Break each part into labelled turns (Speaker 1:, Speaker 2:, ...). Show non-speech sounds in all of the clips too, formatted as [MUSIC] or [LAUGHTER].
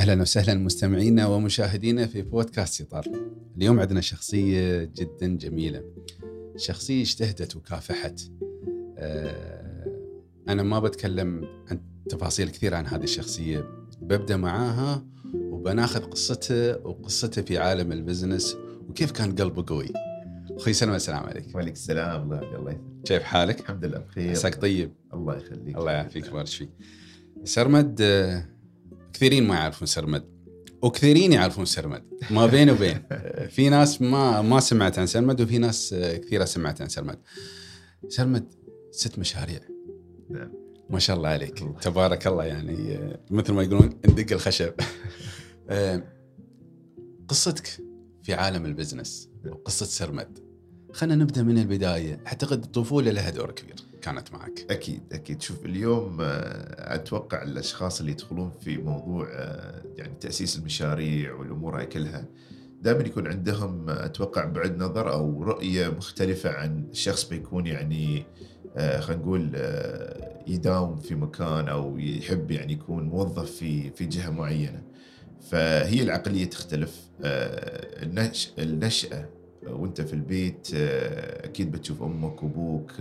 Speaker 1: أهلا وسهلا مستمعينا ومشاهدينا في بودكاست إطار. اليوم عندنا شخصية جدا جميلة. شخصية اجتهدت وكافحت. آه، أنا ما بتكلم عن تفاصيل كثيرة عن هذه الشخصية. ببدأ معاها وبناخذ قصتها وقصتها في عالم البزنس وكيف كان قلبه قوي. أخوي سلمى السلام عليك.
Speaker 2: وعليك السلام الله الله يسلمك
Speaker 1: كيف حالك؟
Speaker 2: الحمد لله بخير
Speaker 1: عساك طيب.
Speaker 2: الله يخليك
Speaker 1: الله يعافيك ويبارك فيك. سرمد آه، كثيرين ما يعرفون سرمد. وكثيرين يعرفون سرمد. ما بين وبين. [LAUGHS] في ناس ما ما سمعت عن سرمد وفي ناس كثيرة سمعت عن سرمد. سرمد ست مشاريع.
Speaker 2: نعم.
Speaker 1: ما شاء الله عليك.
Speaker 2: الله.
Speaker 1: تبارك الله يعني مثل ما يقولون ندق الخشب. [LAUGHS] آه، قصتك في عالم البزنس وقصة سرمد. خلينا نبدأ من البداية. أعتقد الطفوله لها دور كبير. كانت معك.
Speaker 2: أكيد أكيد. شوف اليوم آه، أتوقع الأشخاص اللي يدخلون في موضوع آه، يعني تأسيس المشاريع والأمور هاي كلها دائما يكون عندهم آه، أتوقع بعد نظر أو رؤية مختلفة عن الشخص بيكون يعني خلينا نقول يداوم في مكان أو يحب يعني يكون موظف في في جهة معينة. فهي العقلية تختلف. النش النشأة وأنت في البيت أكيد بتشوف أمك وابوك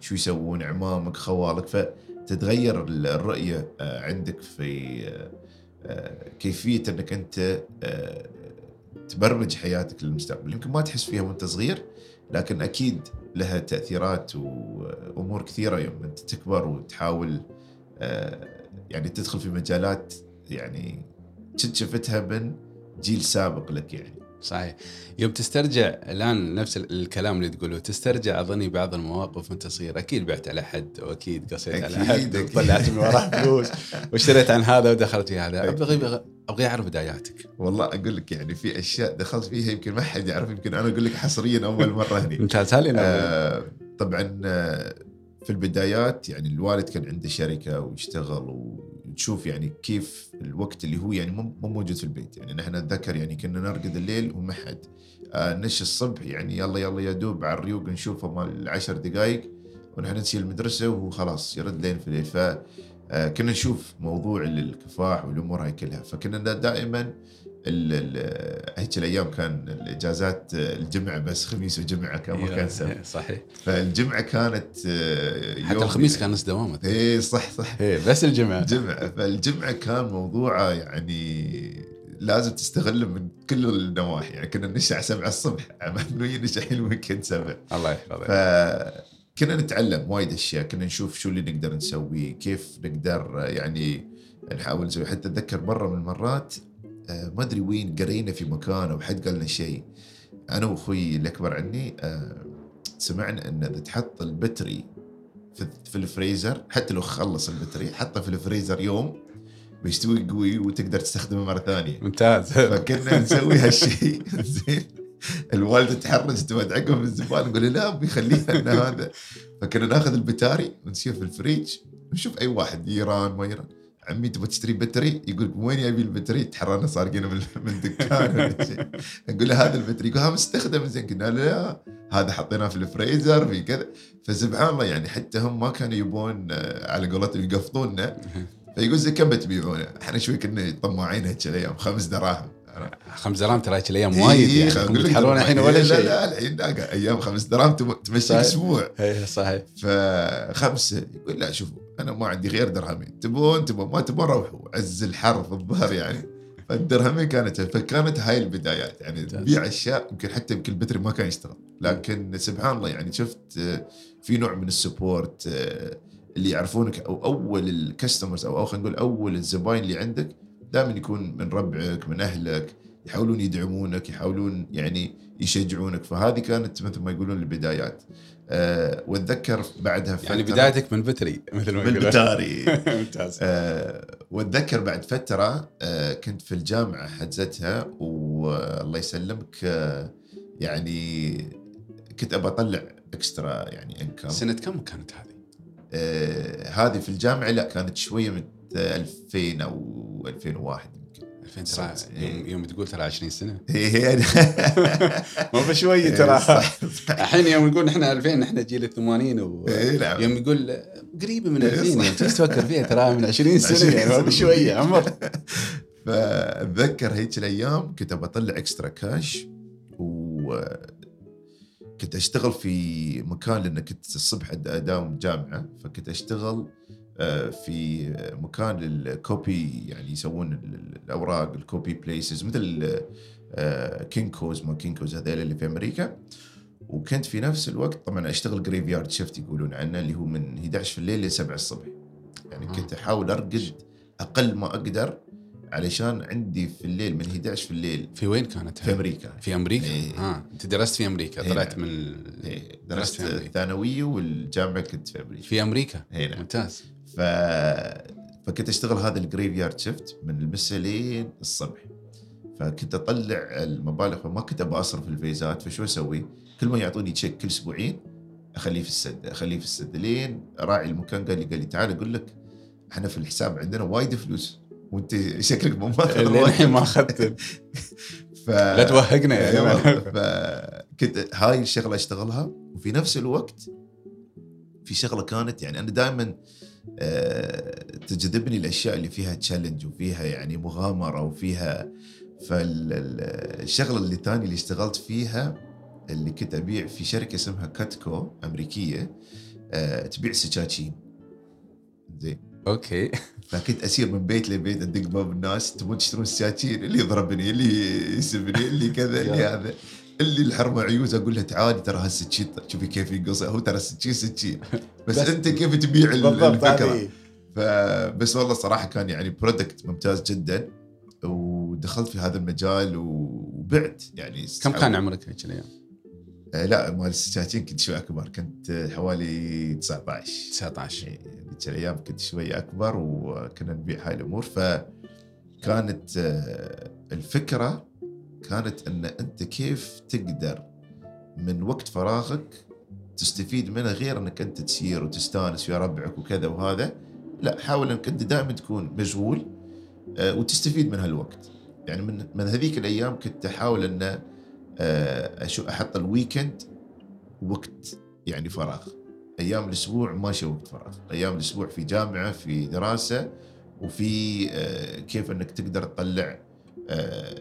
Speaker 2: شو يسوون عمامك خوالك فتتغير الرؤية آه، عندك في آه، آه، كيفية إنك أنت تبرمج حياتك للمستقبل. يمكن ما تحس فيها وأنت صغير لكن أكيد لها تأثيرات وامور كثيرة. يوم أنت تكبر وتحاول يعني تدخل في مجالات يعني كنت شفتها من جيل سابق لك يعني.
Speaker 1: صحيح. يوم تسترجع الآن نفس ال- الكلام اللي تقوله تسترجع أظني بعض المواقف وأنت صغير. أكيد بعت على حد وأكيد قصيت على حد. وطلعت من وراه فلوس [LAUGHS] واشتريت عن هذا ودخلت في هذا. أبغى أبغى أعرف بداياتك.
Speaker 2: والله أقول لك يعني في أشياء دخلت فيها يمكن ما حد يعرف يمكن أنا أقول لك حصريا أول مرة هني. [LAUGHS]
Speaker 1: ممتاز هل
Speaker 2: آه طبعا آه، في البدايات يعني الوالد كان عنده شركة ويشتغل وتشوف يعني كيف الوقت اللي هو يعني مو مو موجود في البيت. يعني نحن نتذكر يعني كنا نرقد الليل وما حد. آه نش الصبح يعني يلا يلا يا دوب على الريوق نشوفه مال عشر دقائق ونحن نسير المدرسة وخلاص يرد لين في الليل ف آه، كنا نشوف موضوع الكفاح والأمور هاي كلها. فكنا دائما هيك الأيام كان الإجازات الجمعة بس خميس وجمعة كان ما كان سبت [LAUGHS]
Speaker 1: صحيح.
Speaker 2: فالجمعة كانت آه، يوم
Speaker 1: حتى الخميس
Speaker 2: يعني-
Speaker 1: كان نص دوامة.
Speaker 2: اي صح صح.
Speaker 1: إيه بس الجمعة.
Speaker 2: جمعه فالجمعة كان موضوعه يعني لازم تستغله من كل النواحي. يعني كنا نش على 7 الصبح ممنوعين نش ال weekend 7
Speaker 1: الله يحفظك.
Speaker 2: فكنا نتعلم وايد أشياء. كنا نشوف شو اللي نقدر نسويه كيف نقدر يعني نحاول نسوي حتى أتذكر مرة من المرات ما أدري وين قرينا في مكان أو حد قال لنا شيء. أنا وأخوي الاكبر عني آه، سمعنا إن إذا تحط ال battery في, الفريزر حتى لو خلص ال battery حطه في الفريزر يوم بيستوي قوي وتقدر تستخدمه مرة ثانية.
Speaker 1: ممتاز.
Speaker 2: فكنا نسوي هالشيء. [LAUGHS] زين. الوالده تحرج تودعقه في الزبال نقول لا ابي خليها إن هذا. فكنا ناخذ البتاري ونسير في الفريج ونشوف أي واحد يران ما يران عمي تبغى تشتري بتري يقول وين يبي البتري تحررنا سارقينه من من دكان ولا شيء. نقول له هذا البتري يقول ها مستخدم زين. قلنا له لا هذا حطيناه في الفريزر في كذا. فسبحان الله يعني حتى هم ما كانوا يبون آه، على قولتهم يقفطوننا [LAUGHS] فيقول زي كم بتبيعونه؟ إحنا شوي كنا طماعين هيك الأيام. خمس دراهم.
Speaker 1: خمس دراهم ترى هيك الأيام وايد
Speaker 2: إيه،
Speaker 1: يعني
Speaker 2: لك
Speaker 1: تحرون
Speaker 2: لا-
Speaker 1: الحين ولا
Speaker 2: لا
Speaker 1: شيء؟
Speaker 2: لا الحين لا. أيام خمس دراهم تم- تمشيك
Speaker 1: صحيح.
Speaker 2: أسبوع.
Speaker 1: إيه صحيح.
Speaker 2: فخمسة. يقول لا شوفوا. أنا ما عندي غير درهمين. تبون تبون ما تبون روحوا. عز الحر في الظهر يعني. [LAUGHS] فالدرهمين كانت فكانت هاي البدايات. يعني. تبيع أشياء يمكن حتى يمكن البتري ما كان يشتغل. لكن سبحان الله يعني شفت آه، في نوع من السبورت آه، اللي يعرفونك أو أول الكاستمرز أو خلينا نقول أول الزباين اللي عندك دائما يكون من ربعك من أهلك. يحاولون يدعمونك يحاولون يعني يشجعونك. فهذه كانت مثل ما يقولون البدايات. أه واتذكر بعدها فتره
Speaker 1: يعني بدايتك من بتري مثل ما
Speaker 2: من
Speaker 1: يقولون.
Speaker 2: بتاري [LAUGHS]
Speaker 1: ممتاز.
Speaker 2: أه واتذكر بعد فترة أه كنت في الجامعة حجزتها والله يسلمك أه يعني كنت ابى أطلع اكسترا يعني انكم
Speaker 1: سنة كم كانت هذه؟
Speaker 2: آه هذه في الجامعة لا كانت شوية من 2000 أو 2001 يمكن
Speaker 1: 2000 ترى
Speaker 2: صح.
Speaker 1: يوم, تقول ترى 20 سنة [LAUGHS]
Speaker 2: هي هي [LAUGHS]
Speaker 1: مو بشوية ترى الحين يوم نقول نحن 2000 نحن جيل ال 80 و
Speaker 2: إيه،.
Speaker 1: يوم يقول قريبة من
Speaker 2: إيه،
Speaker 1: 2000
Speaker 2: صح.
Speaker 1: يعني تفكر فيها ترى من 20 سنة
Speaker 2: 20
Speaker 1: يعني مو
Speaker 2: سنة.
Speaker 1: بشوية [LAUGHS] عمر
Speaker 2: فأتذكر هيك الأيام كنت بطلع extra cash و كنت أشتغل في مكان لأن كنت الصبح أداوم جامعة فكنت أشتغل في مكان لل copy يعني يسوون الأوراق ال copy places مثل كينكوز ما كينكوز هذول اللي في أمريكا وكنت في نفس الوقت طبعا أشتغل graveyard shift يقولون عنه اللي هو من 11 في الليل ل 7 الصبح يعني كنت أحاول أرقد أقل ما أقدر علشان عندي في الليل من 11 في الليل
Speaker 1: في وين كانت؟
Speaker 2: في أمريكا
Speaker 1: في أمريكا؟
Speaker 2: إيه.
Speaker 1: آه أنت درست في أمريكا
Speaker 2: إيه.
Speaker 1: طلعت من ال-
Speaker 2: إيه،
Speaker 1: درست
Speaker 2: درست. الثانوية والجامعة كنت في أمريكا
Speaker 1: في أمريكا
Speaker 2: إيه، نعم.
Speaker 1: ممتاز
Speaker 2: ف... فكنت أشتغل هذا ال graveyard shift من المسا لين الصبح. فكنت أطلع المبالغ فما كنت ابى أصرف الفيزات فشو أسوي؟ كل ما يعطوني check كل أسبوعين أخليه في السد أخليه في السد. لين راعي المكان قال لي قال لي تعال أقول لك إحنا في الحساب عندنا وايد فلوس. وأنت [LAUGHS] شكلك ما ماخذ
Speaker 1: ما أخذت. [LAUGHS]
Speaker 2: ف...
Speaker 1: لا توهقنا يا
Speaker 2: أيوة. فكنت هاي الشغلة أشتغلها. وفي نفس الوقت في شغلة كانت يعني أنا دائما تجذبني الاشياء اللي فيها تشالنج وفيها يعني مغامرة وفيها فالشغلة اللي ثاني اللي اشتغلت فيها اللي كنت أبيع في شركة اسمها كاتكو أمريكية آه، تبيع سكاكين زين.
Speaker 1: أوكي.
Speaker 2: فكنت أسير من بيت لبيت أدق باب الناس تبون تشترون سكاكين اللي يضربني اللي يسبني اللي كذا اللي. هذا. اللي الحرمه عيوز أقول له تعالي ترى هالسكين شوفي كيف ينقص هو ترى السكين سكين [LAUGHS] بس,
Speaker 1: بس-
Speaker 2: أنت كيف تبيع
Speaker 1: الفكرة
Speaker 2: فبس والله صراحة كان يعني product ممتاز جدا. ودخلت في هذا المجال وبعت يعني
Speaker 1: كم كان عمرك هيك الأيام؟
Speaker 2: آه لا مال السكاكين كنت شوي أكبر. كنت حوالي 19
Speaker 1: 19
Speaker 2: يعني ذيك الأيام كنت شوي أكبر وكنا نبيع هاي الأمور. فكانت آه، الفكرة كانت أن أنت كيف تقدر من وقت فراغك تستفيد منه غير أنك أنت تسير وتستانس ويا ربعك وكذا وهذا؟ لا حاول أنك أنت دائما تكون مشغول آه، وتستفيد من هالوقت. يعني من من هذيك الأيام كنت أحاول أن آه، أحط الويكند وقت يعني فراغ. أيام الأسبوع ماشي وقت فراغ. أيام الأسبوع في جامعة في دراسة وفي آه، كيف أنك تقدر تطلع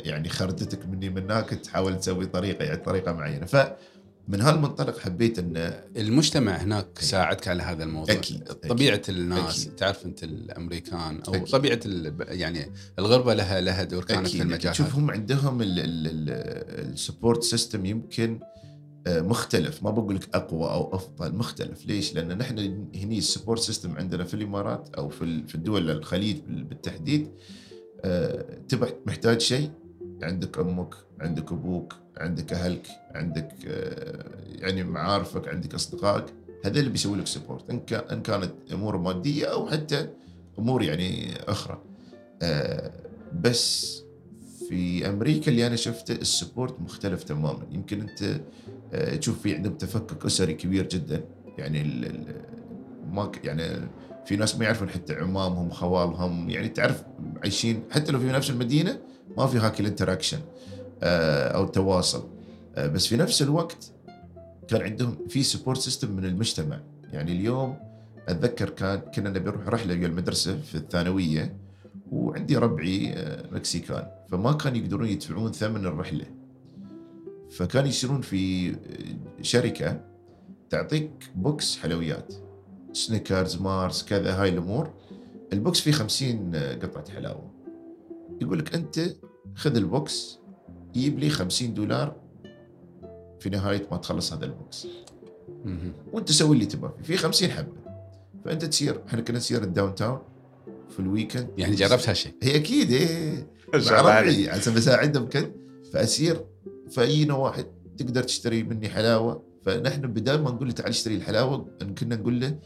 Speaker 2: يعني خردتك مني منك تحاول تسوي طريقة يعني طريقة معينة. فمن هالمنطلق حبيت إن
Speaker 1: المجتمع هناك ساعدك على هذا الموضوع.
Speaker 2: أكيد،
Speaker 1: طبيعة الناس
Speaker 2: أكيد.
Speaker 1: تعرف أنت الأمريكان أو
Speaker 2: أكيد.
Speaker 1: طبيعة يعني الغربة لها لها دور كانت في المجال
Speaker 2: شوف هم عندهم ال support system يمكن آه، مختلف. ما بقول لك أقوى أو أفضل مختلف. ليش؟ لأن نحن هني ال support system عندنا في الإمارات أو في ال- في الدول الخليج بال- بالتحديد تبع محتاج شيء؟ عندك أمك عندك أبوك عندك أهلك عندك آه، يعني معارفك عندك أصدقائك. هذول اللي بيسوي لك support إن كان إن كانت أمور مادية أو حتى أمور يعني أخرى. آه، بس في أمريكا اللي أنا شفته ال support مختلف تماما. يمكن أنت آه، تشوف في عندهم تفكك أسري كبير جدا. يعني ما يعني في ناس ما يعرفون حتى عمامهم خوالهم يعني تعرف عايشين حتى لو في نفس المدينة ما في هاك ال interaction أو التواصل. آه، بس في نفس الوقت كان عندهم في support system من المجتمع. يعني اليوم أتذكر كان كنا نبي نروح رحلة ويا المدرسة في الثانوية وعندي ربعي آه، مكسيكان. فما كانوا يقدرون يدفعون ثمن الرحلة. فكانوا يصيرون في آه، شركة تعطيك box حلويات. سنيكرز مارس كذا هاي الأمور. ال box فيه 50 قطعة حلاوة. يقول لك أنت خذ ال box جيب لي 50 دولار في نهاية ما تخلص هذا ال
Speaker 1: box.
Speaker 2: وأنت سوي اللي تبغى فيه. في 50 حبة. فأنت تسير إحنا كنا نسير ال downtown في ال weekend.
Speaker 1: يعني جربت هالشيء
Speaker 2: هي أكيد [LAUGHS]
Speaker 1: إيه
Speaker 2: ربعي عشان بساعدهم كذا فأسير. فاينا واحد تقدر تشتري مني حلاوة. فنحن بدال ما نقول له تعال اشتري الحلاوة كنا نقول له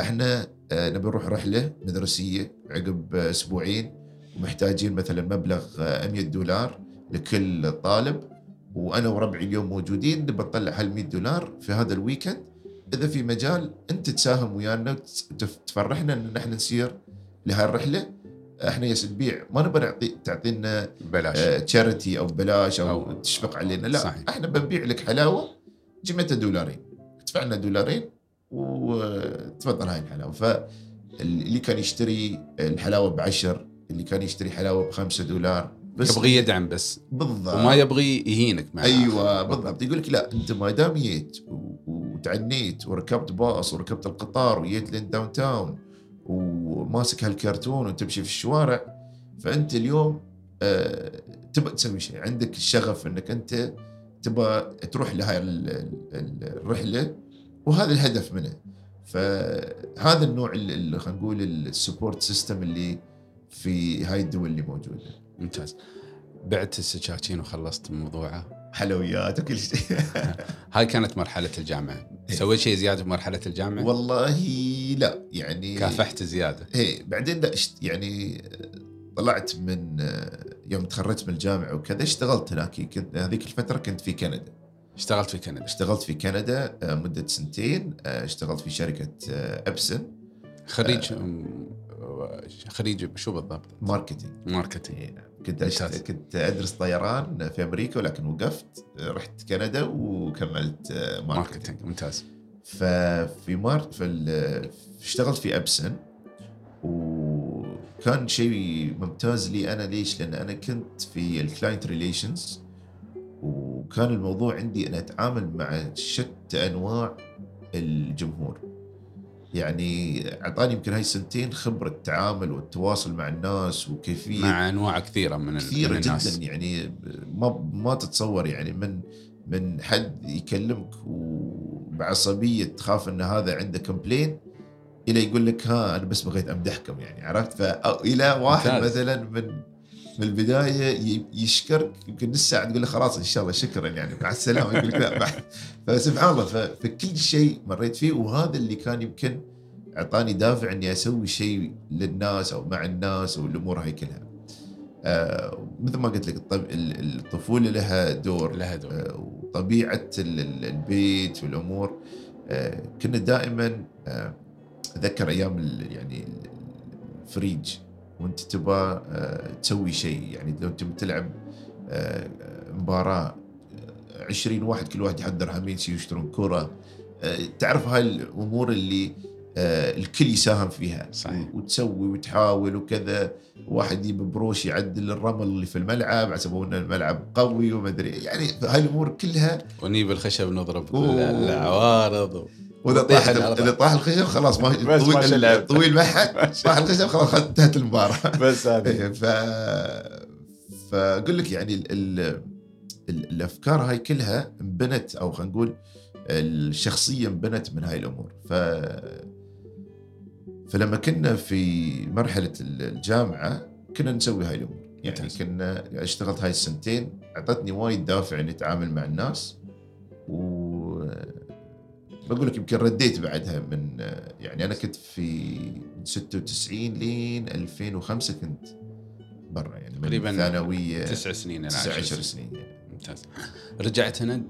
Speaker 2: إحنا آه، نبي نروح رحلة مدرسية عقب آه، أسبوعين ومحتاجين مثلا مبلغ آه، 100 دولار لكل طالب. وأنا وربعي اليوم موجودين نبي نطلع هال 100 دولار في هذا ال weekend. إذا في مجال أنت تساهم ويانا وتفرحنا إن نحن نسير لهاي الرحله إحنا يا تبيع ما نبي نعطي تعطينا
Speaker 1: بلاش.
Speaker 2: charity أو بلاش
Speaker 1: أو,
Speaker 2: أو- تشفق علينا. لا
Speaker 1: صحيح.
Speaker 2: صحيح. إحنا بنبيع لك حلاوة قيمتها دولارين. ادفع لنا دولارين وتفضل هاي الحلاوة. فاللي كان يشتري الحلاوة بعشر اللي كان يشتري حلاوة بخمسة دولار بس
Speaker 1: يبغى يدعم بس.
Speaker 2: بالضبط.
Speaker 1: وما يبغي يهينك معاه
Speaker 2: أيوه بالضبط. يقول لك لا أنت ما دام جيت وتعنيت وركبت باص وركبت القطار وجيت لين downtown وماسك هالكرتون وتمشي في الشوارع فأنت اليوم آه تبى تسوي شيء. عندك الشغف إنك أنت تبى تروح لهاي ال- ال- الرحلة وهذا الهدف منه. فهذا النوع خلينا نقول ال support system اللي في هاي الدول اللي موجوده
Speaker 1: ممتاز. بعت السكاكين وخلصت موضوعه.
Speaker 2: حلويات وكل شيء. [LAUGHS]
Speaker 1: هاي كانت مرحلة الجامعة.
Speaker 2: إيه.
Speaker 1: سويت شيء زيادة بمرحله الجامعة؟
Speaker 2: والله لا يعني
Speaker 1: كافحت زيادة.
Speaker 2: إيه بعدين لا يعني طلعت من يوم تخرجت من الجامعة وكذا اشتغلت هناك. هذيك الفترة كنت في كندا.
Speaker 1: اشتغلت في كندا.
Speaker 2: اشتغلت في كندا آه، مدة سنتين آه، اشتغلت في شركة آه، Epson
Speaker 1: خريج أم، خريج شو بالضبط؟
Speaker 2: marketing.
Speaker 1: marketing.
Speaker 2: إيه، نعم. كنت أشت... كنت أدرس طيران في أمريكا ولكن وقفت آه، رحت كندا وكملت آه،
Speaker 1: marketing. ممتاز.
Speaker 2: ففي مار في ال- اشتغلت في Epson وكان شيء ممتاز لي أنا. ليش؟ لأن أنا كنت في ال client relations وكان الموضوع عندي أن أتعامل مع شتى أنواع الجمهور. يعني أعطاني يمكن هاي السنتين خبرة التعامل والتواصل مع الناس وكيفية
Speaker 1: مع أنواع كثيرة من,
Speaker 2: كثيرة
Speaker 1: من الناس
Speaker 2: جدا يعني ما ما تتصور يعني من من حد يكلمك وبعصبية تخاف إن هذا عنده complain إلى يقول لك ها أنا بس بغيت أمدحكم يعني عرفت فالى واحد
Speaker 1: ممتاز.
Speaker 2: مثلا من من البدايه يشكرك يمكن نص ساعه تقول له خلاص إن شاء الله شكرا يعني مع السلامه يقول لك لا [LAUGHS] بعد. فسبحان الله فكل شيء مريت فيه وهذا اللي كان يمكن أعطاني دافع إني أسوي شيء للناس أو مع الناس والأمور هاي كلها. آه مثل ما قلت لك الطفولة لها دور
Speaker 1: لها دور.
Speaker 2: آه، وطبيعة ال- ال- البيت والأمور. آه، كنا دائما آه، أتذكر أيام ال- يعني الفريج. وانت تبى آه، تسوي شيء. يعني لو تبي تلعب آه، مباراة آه، 20 واحد كل واحد يحضر همين شي يشترون كرة. آه، تعرف هاي الأمور اللي آه، الكل يساهم فيها.
Speaker 1: صحيح.
Speaker 2: وتسوي وتحاول وكذا. واحد يجيب بروش يعدل الرمل اللي في الملعب على سبب ان الملعب قوي وما أدري. يعني هاي الأمور كلها
Speaker 1: ونجيب الخشب نضرب العوارض و... وإذا
Speaker 2: طاح. إذا طاح الخشب خلاص ما
Speaker 1: بس ما
Speaker 2: طويل. طويل حد [LAUGHS] طاح الخشب خلاص انتهت المباراة
Speaker 1: بس
Speaker 2: إيه، ف فأقول لك يعني ال... ال... ال... الأفكار هاي كلها انبنت أو خلينا نقول الشخصية انبنت من هاي الأمور ف فلما كنا في مرحلة الجامعة كنا نسوي هاي الأمور يعني
Speaker 1: ممتاز.
Speaker 2: كنا اشتغلت هاي السنتين أعطتني وايد دافع إني أتعامل مع الناس و بقول لك يمكن رديت بعدها من يعني أنا كنت في من 96 لين 2005 كنت برا يعني من
Speaker 1: تقريباً
Speaker 2: الثانويه
Speaker 1: تسع سنين إلى
Speaker 2: 19
Speaker 1: عشر سنين.
Speaker 2: سنين يعني.
Speaker 1: ممتاز. رجعت هنا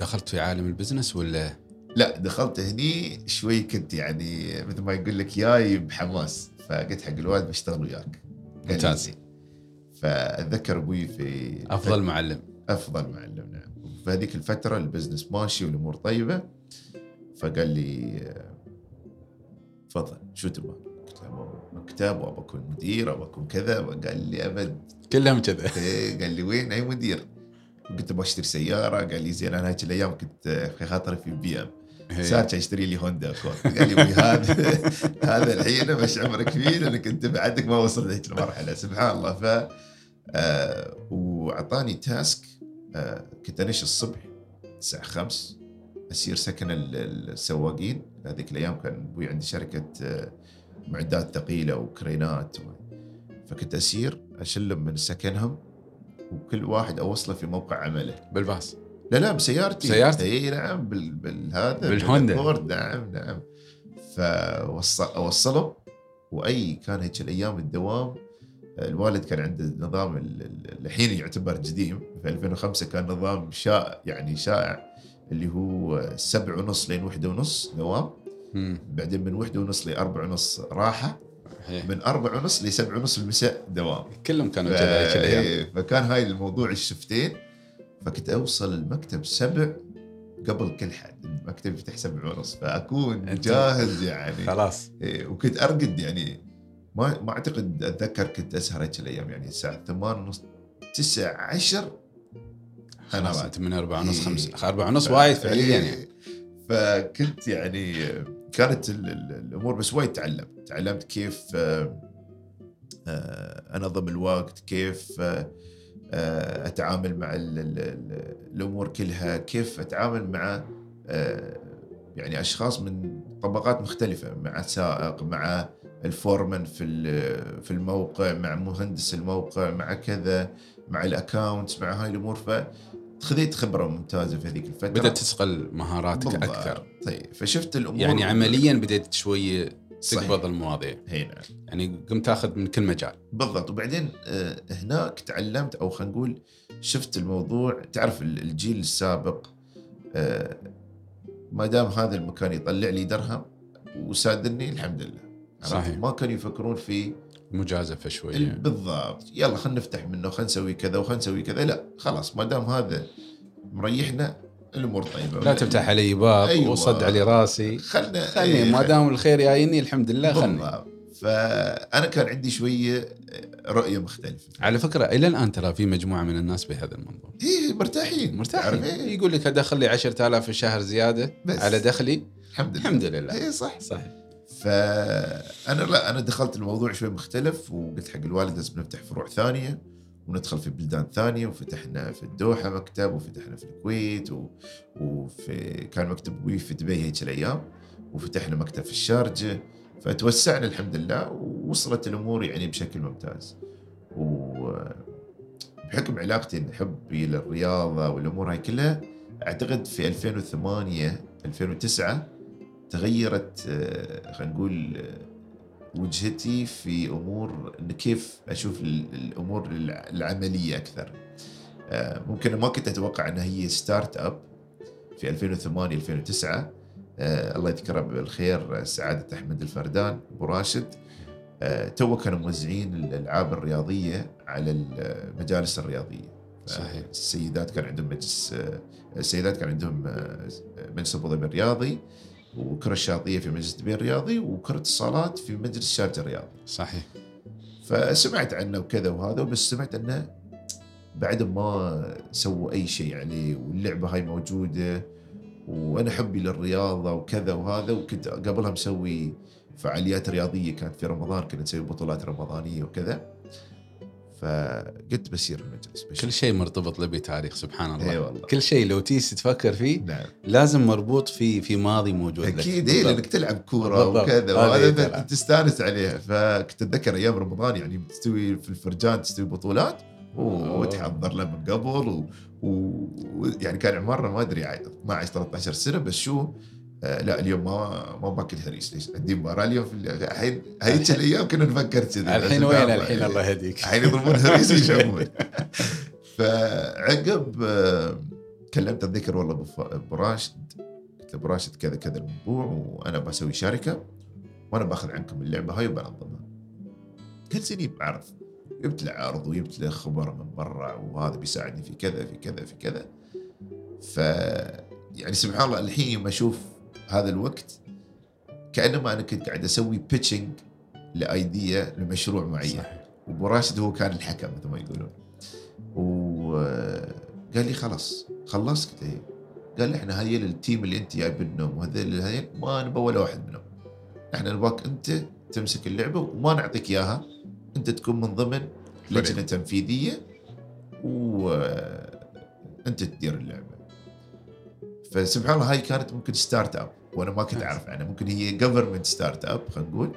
Speaker 1: دخلت في عالم البزنس ولا؟
Speaker 2: لا دخلت هني شوي كنت يعني مثل ما يقول لك جاي بحماس فقلت حق الوالد بشتغل وياك.
Speaker 1: ممتاز.
Speaker 2: فأتذكر أبوي في
Speaker 1: أفضل معلم.
Speaker 2: أفضل معلم نعم. في هذيك الفترة ال business ماشي والأمور طيبة. فقال لي تفضل شو تبغى؟ قلت له مكتب وابى أكون مدير ابى أكون كذا. قال لي أبد.
Speaker 1: كلهم كذا.
Speaker 2: إيه، قال لي وين؟ أي مدير؟ قلت أبغى أشتري سيارة. قال لي زين أنا هذيك الأيام كنت في خاطري في BM.
Speaker 1: إيه.
Speaker 2: سارج اشتري لي Honda Accord قال لي "وي هذا [LAUGHS] هذا الحين مش عمرك فيه لأنك أنت بعدك ما وصلت هذيك المرحلة. سبحان الله. ف آه وأعطاني تاسك كنت انش الصبح الساعة 5 أسير سكن ال- ال- السواقين. هذيك الأيام كان أبوي عندي شركة آه معدات ثقيلة وكرينات و... فكنت أسير أشلهم من سكنهم وكل واحد أوصله في موقع عمله.
Speaker 1: بالباص.
Speaker 2: لا لا بسيارتي.
Speaker 1: بسيارتك؟
Speaker 2: إي نعم بال... بالهذا
Speaker 1: بالهوندا.
Speaker 2: نعم نعم. فاوصله وأي كان هيك الأيام الدوام الوالد كان عنده نظام ال- ال- الحين يعتبر قديم في 2005 كان نظام شائع يعني شائع اللي هو سبع ونص لين واحدة ونص دوام. بعدين من واحدة ونص لأربع ونص راحة.
Speaker 1: إيه.
Speaker 2: من أربع ونص لسبع ونص المساء دوام.
Speaker 1: كلهم كانوا
Speaker 2: ف-
Speaker 1: كذا
Speaker 2: إيه، فكان هاي الموضوع الشفتين. فكنت أوصل المكتب سبع قبل كل حد. المكتب يفتح سبع ونص فأكون
Speaker 1: أنت-
Speaker 2: جاهز يعني.
Speaker 1: خلاص.
Speaker 2: إيه، وكنت أرقد يعني ما ما أعتقد أتذكر كنت أسهر هيك الأيام يعني الساعة 8 ونص 9 10 أنا.
Speaker 1: انت من أربعة ونص
Speaker 2: إيه.
Speaker 1: خمسة أربعة ونص وايد فعليا
Speaker 2: إيه.
Speaker 1: يعني
Speaker 2: فكنت يعني كانت ال- ال- الأمور بس وايد تعلمت تعلمت كيف آه، آه، أنظم الوقت كيف آه، أتعامل مع ال- ال- ال- الأمور كلها كيف أتعامل مع يعني أشخاص من طبقات مختلفة مع سائق مع ال foreman في في الموقع مع مهندس الموقع مع كذا مع ال accounts مع هاي الأمور. فخذيت خبرة ممتازة في هذيك الفترة.
Speaker 1: بدأت تصقل مهاراتك
Speaker 2: بالضبط.
Speaker 1: أكثر.
Speaker 2: طيب فشفت الأمور
Speaker 1: يعني عمليا بديت شوي. تقبض المواضيع
Speaker 2: هي نعم.
Speaker 1: يعني قمت تاخذ من كل مجال.
Speaker 2: بالضبط. وبعدين آه، هناك تعلمت أو خلينا نقول شفت الموضوع. تعرف ال- الجيل السابق آه، ما دام هذا المكان يطلع لي درهم وسادني الحمد لله؟
Speaker 1: صحيح.
Speaker 2: ما كانوا يفكرون في
Speaker 1: مجازفة
Speaker 2: ال-
Speaker 1: شوية
Speaker 2: بالضبط. يلا خلينا نفتح منه خلينا نسوي كذا وخلينا نسوي كذا. لا خلاص ما دام هذا مريحنا الأمور طيبة.
Speaker 1: لا تفتح علي باب
Speaker 2: أيوة.
Speaker 1: وصد علي راسي.
Speaker 2: خلنا
Speaker 1: خلني
Speaker 2: إيه،
Speaker 1: ما دام الخير جايني الحمد لله خلني.
Speaker 2: بالضبط. فأنا كان عندي شوية رؤية مختلفة.
Speaker 1: على فكرة إلى الآن ترى في مجموعة من الناس بهذا المنظور
Speaker 2: إيه مرتاحين.
Speaker 1: مرتاحين.
Speaker 2: إيه؟
Speaker 1: يقول لك أدخل لي 10000 في الشهر زيادة
Speaker 2: بس.
Speaker 1: على دخلي؟
Speaker 2: الحمد لله.
Speaker 1: الحمد لله.
Speaker 2: إيه صح.
Speaker 1: صح
Speaker 2: فأنا لا أنا دخلت الموضوع شوي مختلف وقلت حق الوالد لازم نفتح فروع ثانية وندخل في بلدان ثانية وفتحنا في الدوحة مكتب وفتحنا في الكويت و... وفي كان مكتب أبوي في دبي هيك الأيام وفتحنا مكتب في الشارجة فتوسعنا الحمد لله ووصلت الأمور يعني بشكل ممتاز. وبحكم علاقتي حبي للرياضة والأمور هاي كلها أعتقد في 2008 2009 تغيرت آه، خلينا نقول آه، وجهتي في أمور إن كيف أشوف ال- الأمور الع- العملية أكثر. آه، ممكن ما كنت أتوقع إنها هي startup في 2008 2009 آه، الله يذكره بالخير سعادة أحمد الفردان أبو راشد تو كانوا موزعين الألعاب الرياضية على المجالس الرياضية.
Speaker 1: صحيح.
Speaker 2: السيدات كان عندهم مجلس السيدات كان عندهم مجلس ابو ظبي الرياضي وكرة الشاطئية في مجلس دبي الرياضي وكرة الصالات في مجلس شارجة الرياضي.
Speaker 1: صحيح.
Speaker 2: فسمعت عنه وكذا وهذا بس سمعت أنه بعد ما سووا أي شيء عليه واللعبة هاي موجودة وأنا حبي للرياضة وكذا وهذا وكنت قبلها مسوي فعاليات رياضية كانت في رمضان كنا نسوي بطولات رمضانية وكذا. فقلت بسير المجلس بشير.
Speaker 1: كل شيء مرتبط له بتاريخ سبحان الله
Speaker 2: إي والله
Speaker 1: كل شيء لو تيجي تفكر فيه
Speaker 2: نعم
Speaker 1: لازم مربوط في في ماضي موجود.
Speaker 2: أكيد
Speaker 1: إي.
Speaker 2: لأنك تلعب
Speaker 1: كورة.
Speaker 2: وكذا وهذا. تستانس عليها فكنت أتذكر أيام رمضان يعني تستوي في الفرجان تستوي بطولات. وتحضر له من قبل و... و... يعني كان عمرنا ما أدري 12 13 سنة بس شو لا اليوم ما ما باكل هريس ليش عندي مباراه اليوم في ال- الحين هيك الأيام كنا نفكر كذي.
Speaker 1: الحين وين الحين الله يهديك؟
Speaker 2: الحين يضربون هريس ويشمون [LAUGHS] فعقب آه، كلمت الذكر والله أبو راشد. قلت له أبو راشد كذا كذا الموضوع وأنا بسوي شركة وأنا بأخذ عنكم اللعبة هاي وبنظمها. قال زين بعرف جبت له عرض وجبت له خبر من برا وهذا بيساعدني في كذا في كذا في كذا. ف يعني سبحان الله الحين يوم أشوف هذا الوقت كأنما أنا كنت قاعد أسوي بيتشنج ل idea لمشروع معين.
Speaker 1: صحيح.
Speaker 2: وأبو راشد هو كان الحكم مثل ما يقولون. وقال لي خلاص خلصت. قلت إيه. قال لي إحنا هذيل ال team اللي أنت جايبنهم وهذيل هذيل ما نبغى ولا واحد منهم. إحنا نبغاك أنت تمسك اللعبة وما نعطيك إياها. أنت تكون من ضمن لجنة تنفيذية وانت تدير اللعبة. فسبحان الله هاي كانت ممكن startup وأنا ما كنت أعرف عنها ممكن هي government startup خلينا نقول.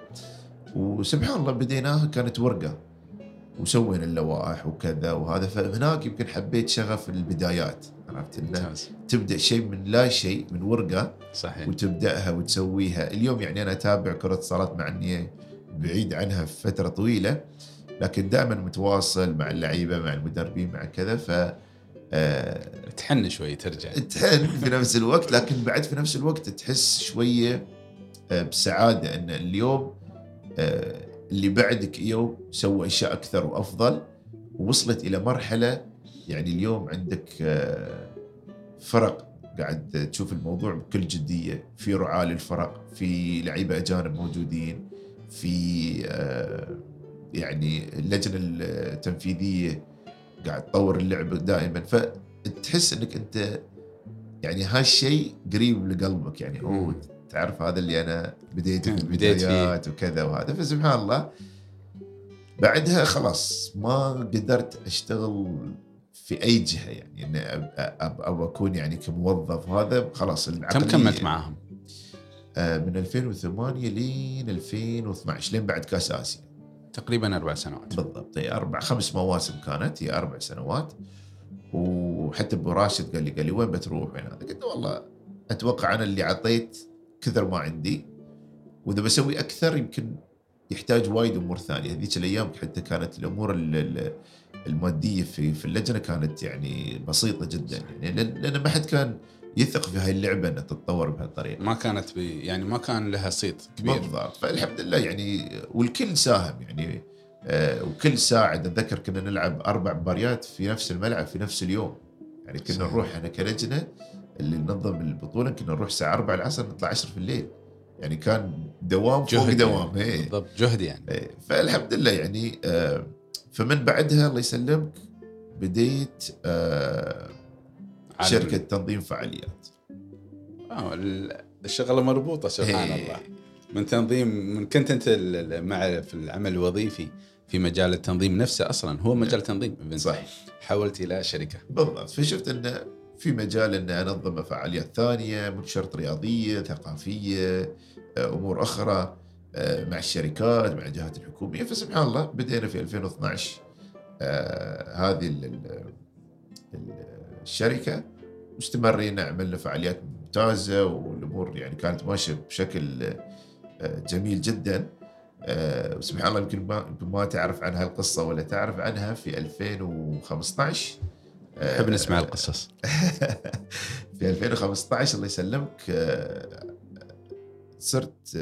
Speaker 2: وسبحان الله بديناها كانت ورقة. وسوينا اللوائح وكذا وهذا. فهناك يمكن حبيت شغف البدايات عرفت
Speaker 1: إنه
Speaker 2: تبدأ شيء من لا شيء من ورقة.
Speaker 1: صحيح.
Speaker 2: وتبدأها وتسويها. اليوم يعني أنا أتابع كرة الصالات مع إني بعيد عنها فترة طويلة. لكن دائما متواصل مع اللعيبة مع المدربين مع كذا. ف آه،
Speaker 1: تحن شوي ترجع.
Speaker 2: تحن في نفس الوقت لكن بعد في نفس الوقت تحس شوية آه، بسعادة إن اليوم آه، اللي بعدك يوم سوى أشياء أكثر وأفضل ووصلت إلى مرحلة يعني اليوم عندك فرق. قاعد تشوف الموضوع بكل جدية. في رعاة للفرق في لعيبة أجانب موجودين في يعني اللجنة التنفيذية قاعد تطور اللعبه دائما فتحس إنك أنت يعني هالشيء قريب لقلبك يعني هو تعرف هذا اللي أنا بديت في البدايات وكذا وهذا فسبحان الله. بعدها خلاص ما قدرت أشتغل في أي جهة يعني إني ابى أكون يعني كموظف هذا خلاص
Speaker 1: كم كملت معاهم؟
Speaker 2: آه، من 2008 لين 2012 لين بعد كاس آسيا.
Speaker 1: تقريبا أربع سنوات.
Speaker 2: بالضبط. هي أربع خمس مواسم كانت. هي أربع سنوات. وحتى أبو راشد قال لي قال لي وين بتروح وين هذا قلت والله أتوقع أنا اللي عطيت كثر ما عندي. وإذا بسوي أكثر يمكن يحتاج وايد أمور ثانية. هذيك الأيام حتى كانت الأمور المادية في في اللجنة كانت يعني بسيطة جدا. يعني لأن ما حد كان يثق في هاي اللعبة إنها تتطور بهالطريقة.
Speaker 1: ما كانت بي يعني ما كان لها صيت كبير.
Speaker 2: بالضبط. فالحمد لله يعني والكل ساهم يعني آه وكل ساعد أتذكر كنا نلعب أربع مباريات في نفس الملعب في نفس اليوم. يعني كنا صحيح. نروح إحنا كلجنة اللي ننظم البطولة كنا نروح الساعة 4 العصر نطلع 10 في الليل. يعني كان دوام فوق دوام
Speaker 1: يعني. بالضبط جهد يعني.
Speaker 2: إيه. فالحمد لله يعني آه فمن بعدها الله يسلمك بديت آه شركة تنظيم فعاليات.
Speaker 1: آه الشغلة مربوطة سبحان هي. الله. من تنظيم من كنت أنت مع في العمل الوظيفي في مجال التنظيم نفسه أصلا هو مجال تنظيم.
Speaker 2: صح
Speaker 1: حولت إلى شركة.
Speaker 2: بالضبط. فشفت انه في مجال إن أنظم فعاليات ثانية مو شرط رياضية ثقافية أمور أخرى آه، مع الشركات مع الجهات الحكومية. فسبحان الله بدينا في 2012 آه، هذه الشركة مستمرين عملنا فعاليات ممتازة والأمور يعني كانت ماشية بشكل آه، جميل جدا. سبحان الله يمكن ما يمكن ما تعرف عنها القصة ولا تعرف عنها في 2015
Speaker 1: نحب نسمع [LAUGHS] القصص.
Speaker 2: في 2015 الله يسلمك صرت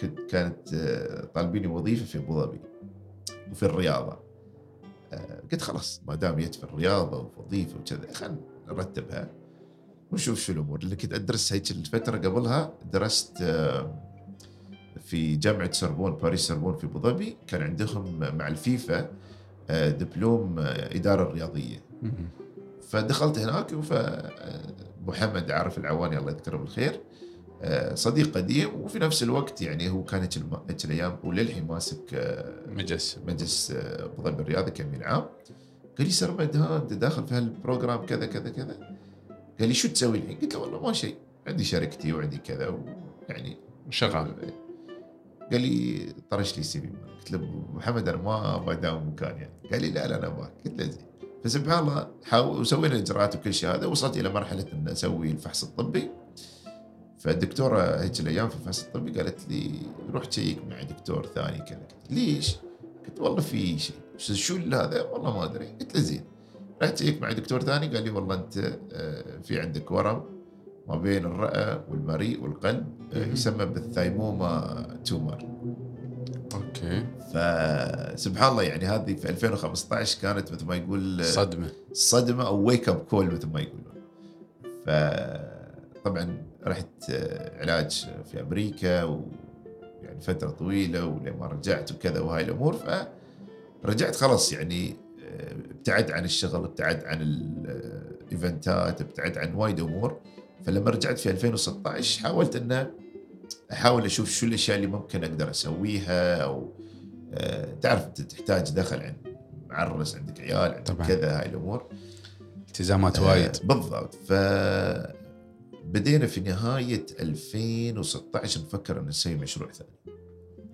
Speaker 2: كنت كانت طالبيني وظيفة في أبو ظبي وفي الرياضة. قلت خلاص ما دام في الرياضه ووظيفة وكذا خلينا نرتبها ونشوف شو الأمور. اللي كنت أدرس هيك الفترة قبلها درست في جامعة سربون باريس سربون في أبو ظبي. كان عندهم مع الفيفا دبلوم إدارة رياضية. فدخلت هناك محمد عارف العواني الله يذكره بالخير. آه، صديق قديم وفي نفس الوقت يعني هو كان هيك الأيام وللحين ماسك آه،
Speaker 1: مجلس.
Speaker 2: مجلس آه، ابو ظبي الرياضي كامل عام. قال لي سرمد ها أنت داخل في هال program كذا كذا كذا. قال لي شو تسوي الحين؟ قلت له والله ما شيء عندي شركتي وعندي كذا ويعني
Speaker 1: شغال.
Speaker 2: قال لي طرش لي ال CV قلت له محمد أنا ما أبغى أداوم مكان يعني. قال لي لا لا أنا أبغاك. قلت له زين. فسبحان الله حاول وسوينا الاجراءات وكل شيء هذا وصلت إلى مرحلة إن أسوي الفحص الطبي. فالدكتورة هيك الأيام في الفحص الطبي قالت لي روح check مع دكتور ثاني كذا. ليش؟ قلت والله في شيء. شو هذا؟ والله ما أدري. قلت له زين. رحت check مع دكتور ثاني قال لي والله أنت آه، في عندك ورم ما بين الرئة والمريء والقلب آه، يسمى بال thymoma
Speaker 1: tumor. okay.
Speaker 2: فسبحان الله يعني هذه في 2015 كانت مثل ما يقول
Speaker 1: صدمة.
Speaker 2: صدمة أو wake up call مثل ما يقولون. فطبعا رحت علاج في أمريكا ويعني فترة طويلة ولما ما رجعت وكذا وهاي الأمور فرجعت خلاص يعني ابتعد عن الشغل ابتعد عن الايفنتات ابتعد عن وايد أمور. فلما رجعت في 2016 حاولت انه أحاول أشوف شو الأشياء اللي ممكن أقدر أسويها أو أه تعرف أنت تحتاج دخل عند معرس عندك عيال عندك طبعا. كذا هاي الأمور.
Speaker 1: التزامات وايد.
Speaker 2: بالضبط. ف بدينا في نهاية 2016 نفكر أن نسوي مشروع ثاني.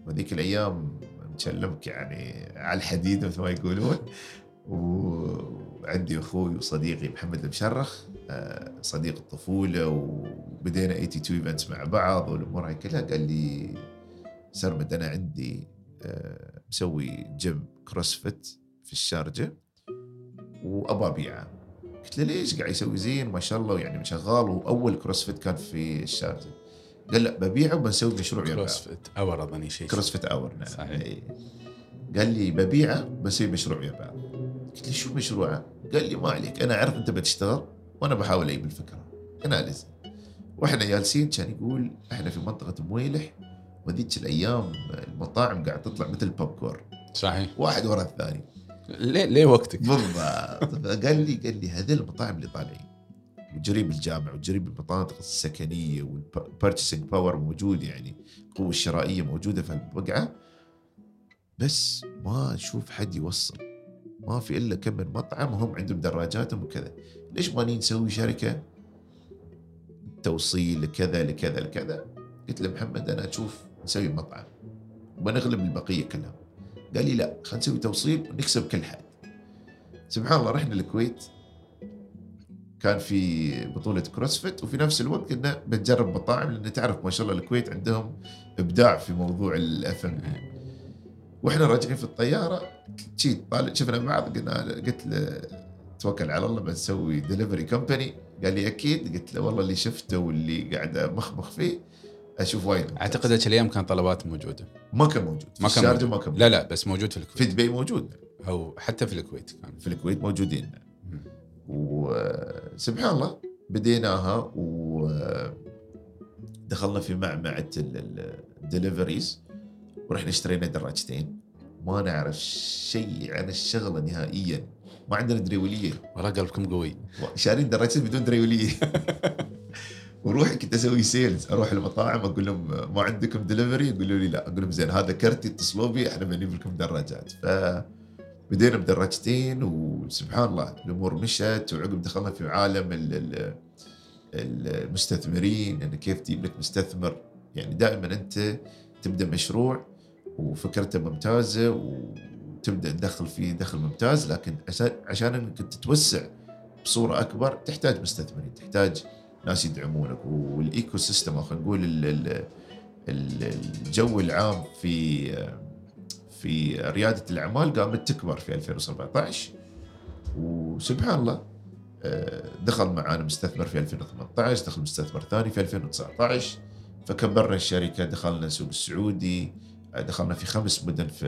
Speaker 2: وذيك الأيام نكلمك يعني على الحديد مثل ما يقولون. وعندي أخوي وصديقي محمد المشرخ آه، صديق الطفولة وبدينا 82 events مع بعض والأمور هاي كلها. قال لي سرمد أنا عندي آه، مسوي gym CrossFit في الشارجة وأبى أبيعه. قلت له ليش قاعد يسوي زين؟ ما شاء الله يعني شغال وأول كروسفيت كان في الشارجة. قال لا ببيعه وبنسوي مشروع
Speaker 1: كروسفيت اور اظني شيء
Speaker 2: كروسفيت اور نعم. صحيح. إيه. قال لي ببيعه بسوي مشروع ويا بعض. قلت له شو مشروعه؟ قال لي ما عليك أنا أعرف أنت بتشتغل وأنا بحاول أجيب الفكرة. اناليز وإحنا جالسين كان يقول إحنا في منطقة مويلح وذيك الأيام المطاعم قاعد تطلع مثل البوب كورن
Speaker 1: صحيح.
Speaker 2: واحد ورا الثاني.
Speaker 1: ليه ليه وقتك؟
Speaker 2: بالضبط. قال لي قال لي هذول المطاعم اللي طالعين. وجريب الجامع وجريب المناطق السكنية وال purchasing power موجود يعني القوة الشرائية موجودة في البقعه بس ما نشوف حد يوصل. ما في إلا كم من مطعم وهم عندهم دراجاتهم وكذا. ليش ما نسوي شركة؟ توصيل لكذا لكذا لكذا. قلت له محمد أنا أشوف نسوي مطعم. وبنغلب البقية كلها. قال لي لا خلينا نسوي توصيل ونكسب كل حد. سبحان الله رحنا الكويت. كان في بطولة CrossFit وفي نفس الوقت كنا بنجرب مطاعم لأن تعرف ما شاء الله الكويت عندهم إبداع في موضوع ال F&B وإحنا راجعين في الطيارة طالع شفنا بعض قلنا قلت له توكل على الله بنسوي delivery company قال لي أكيد. قلت له والله اللي شفته واللي قاعد مخمخ فيه. أشوف وايد
Speaker 1: أعتقد ذيك الأيام كان طلبات موجودة.
Speaker 2: ما كان موجود.
Speaker 1: ما
Speaker 2: في
Speaker 1: كان موجود.
Speaker 2: ما كان موجود.
Speaker 1: لا لا بس موجود في
Speaker 2: في
Speaker 1: الكويت
Speaker 2: دبي موجود.
Speaker 1: أو حتى في الكويت كان.
Speaker 2: في الكويت موجودين. وسبحان الله بديناها ودخلنا في معمعة ال deliveries ورحنا اشترينا دراجتين. ما نعرف شيء عن الشغلة نهائيا. ما عندنا دريولية.
Speaker 1: والله قلبكم قوي.
Speaker 2: شارين دراجتين بدون دريولية. [LAUGHS] وروح كنت أسوي sales أروح المطاعم أقول لهم ما عندكم دليفري يقولوا لي لا. أقول لهم زين هذا كرتي اتصلوا بي إحنا بنجيب لكم دراجات. ف بدينا بدراجتين وسبحان الله الأمور مشت وعقب دخلنا في عالم ال- ال- المستثمرين انه كيف تجيب لك مستثمر. يعني دائما أنت تبدأ مشروع وفكرته ممتازة وتبدأ تدخل فيه دخل ممتاز لكن عشان إنك تتوسع بصورة أكبر تحتاج مستثمرين تحتاج ناس يدعمونك. وال ecosystem أو خلينا نقول ال- ال- ال- الجو العام في في ريادة الأعمال قامت تكبر في 2017 وسبحان الله آه، دخل معانا مستثمر في 2018 دخل مستثمر ثاني في 2019 فكبرنا الشركة دخلنا السوق السعودي آه، دخلنا في خمس مدن في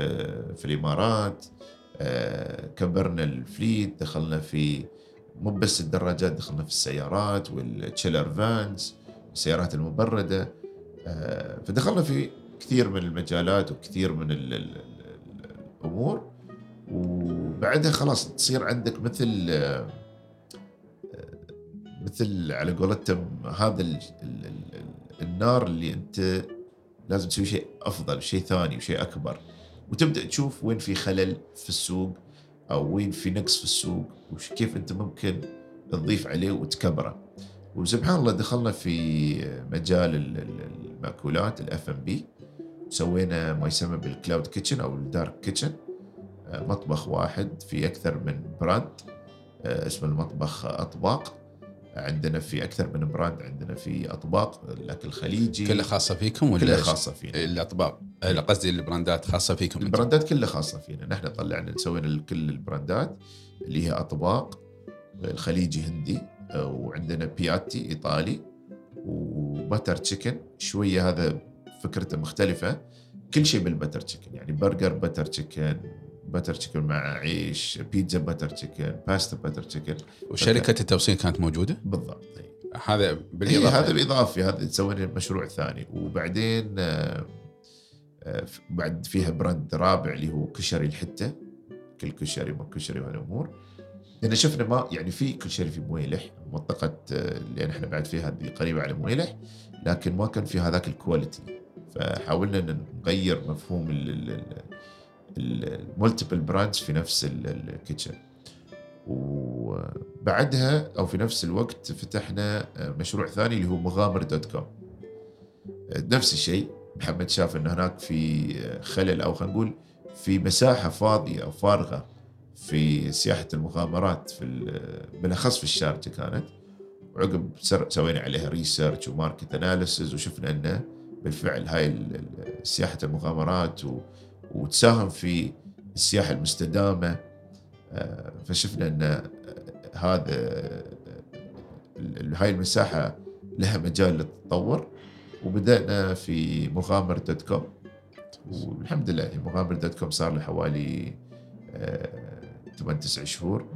Speaker 2: في الإمارات آه، كبرنا الفليت دخلنا في مو بس الدراجات دخلنا في السيارات والتشيلر فانز السيارات المبردة آه، فدخلنا في كثير من المجالات وكثير من ال ال ال الأمور. وبعدها خلاص تصير عندك مثل آه، مثل على قولتهم هذا ال ال ال النار اللي أنت لازم تسوي شيء أفضل شيء ثاني وشيء أكبر. وتبدأ تشوف وين في خلل في السوق أو وين في نقص في السوق. وكيف أنت ممكن تضيف عليه وتكبره. وسبحان الله دخلنا في مجال ال- ال- المأكولات الاف ام بي سوينا ما يسمى بال cloud kitchen أو ال dark kitchen مطبخ واحد في أكثر من brand آه، اسمه المطبخ أطباق. عندنا في أكثر من brand عندنا في أطباق الأكل الخليجي.
Speaker 1: كلها خاصة فيكم ولا
Speaker 2: كلها؟ خاصة فينا.
Speaker 1: الأطباق. آه، قصدي البراندات خاصة فيكم.
Speaker 2: البراندات كلها خاصة فينا. نحن طلعنا سوينا كل البراندات اللي هي أطباق الخليجي هندي آه، وعندنا بياتي إيطالي و butter chicken. شوية هذا فكرته مختلفة. كل شيء بال butter chicken يعني برجر butter chicken butter chicken مع عيش بيتزا butter chicken باستا butter chicken.
Speaker 1: وشركة التوصيل كانت موجودة؟
Speaker 2: بالضبط.
Speaker 1: هذا بالإضافة
Speaker 2: هذا بالإضافة هذا سوينا مشروع ثاني. وبعدين آه، آه، بعد فيها brand رابع اللي هو كشري الحتة. كل كشري ما كشري وهالامور لأن شفنا ما يعني في كشري في مويلح. منطقة آه، اللي إحنا بعد فيها هذه قريبة على مويلح. لكن ما كان في هذاك ال quality. فحاولنا إن نغير مفهوم ال multiple brands في نفس ال- ال- ال kitchen وبعدها أو في نفس الوقت فتحنا مشروع ثاني اللي هو مغامر dot com نفس الشيء. محمد شاف إن هناك في خلل أو خلينا نقول في مساحة فاضية أو فارغة في سياحة المغامرات في ال- بالأخص في الشارجة كانت. وعقب سوينا عليها research و market analysis وشفنا إنه بالفعل هاي سياحة المغامرات وتساهم في السياحة المستدامة. آه، فشفنا إن هذا هاي المساحة لها مجال للتطور. وبدأنا في مغامر dot com والحمد لله يعني مغامر dot com صار له حوالي 8 9 شهور.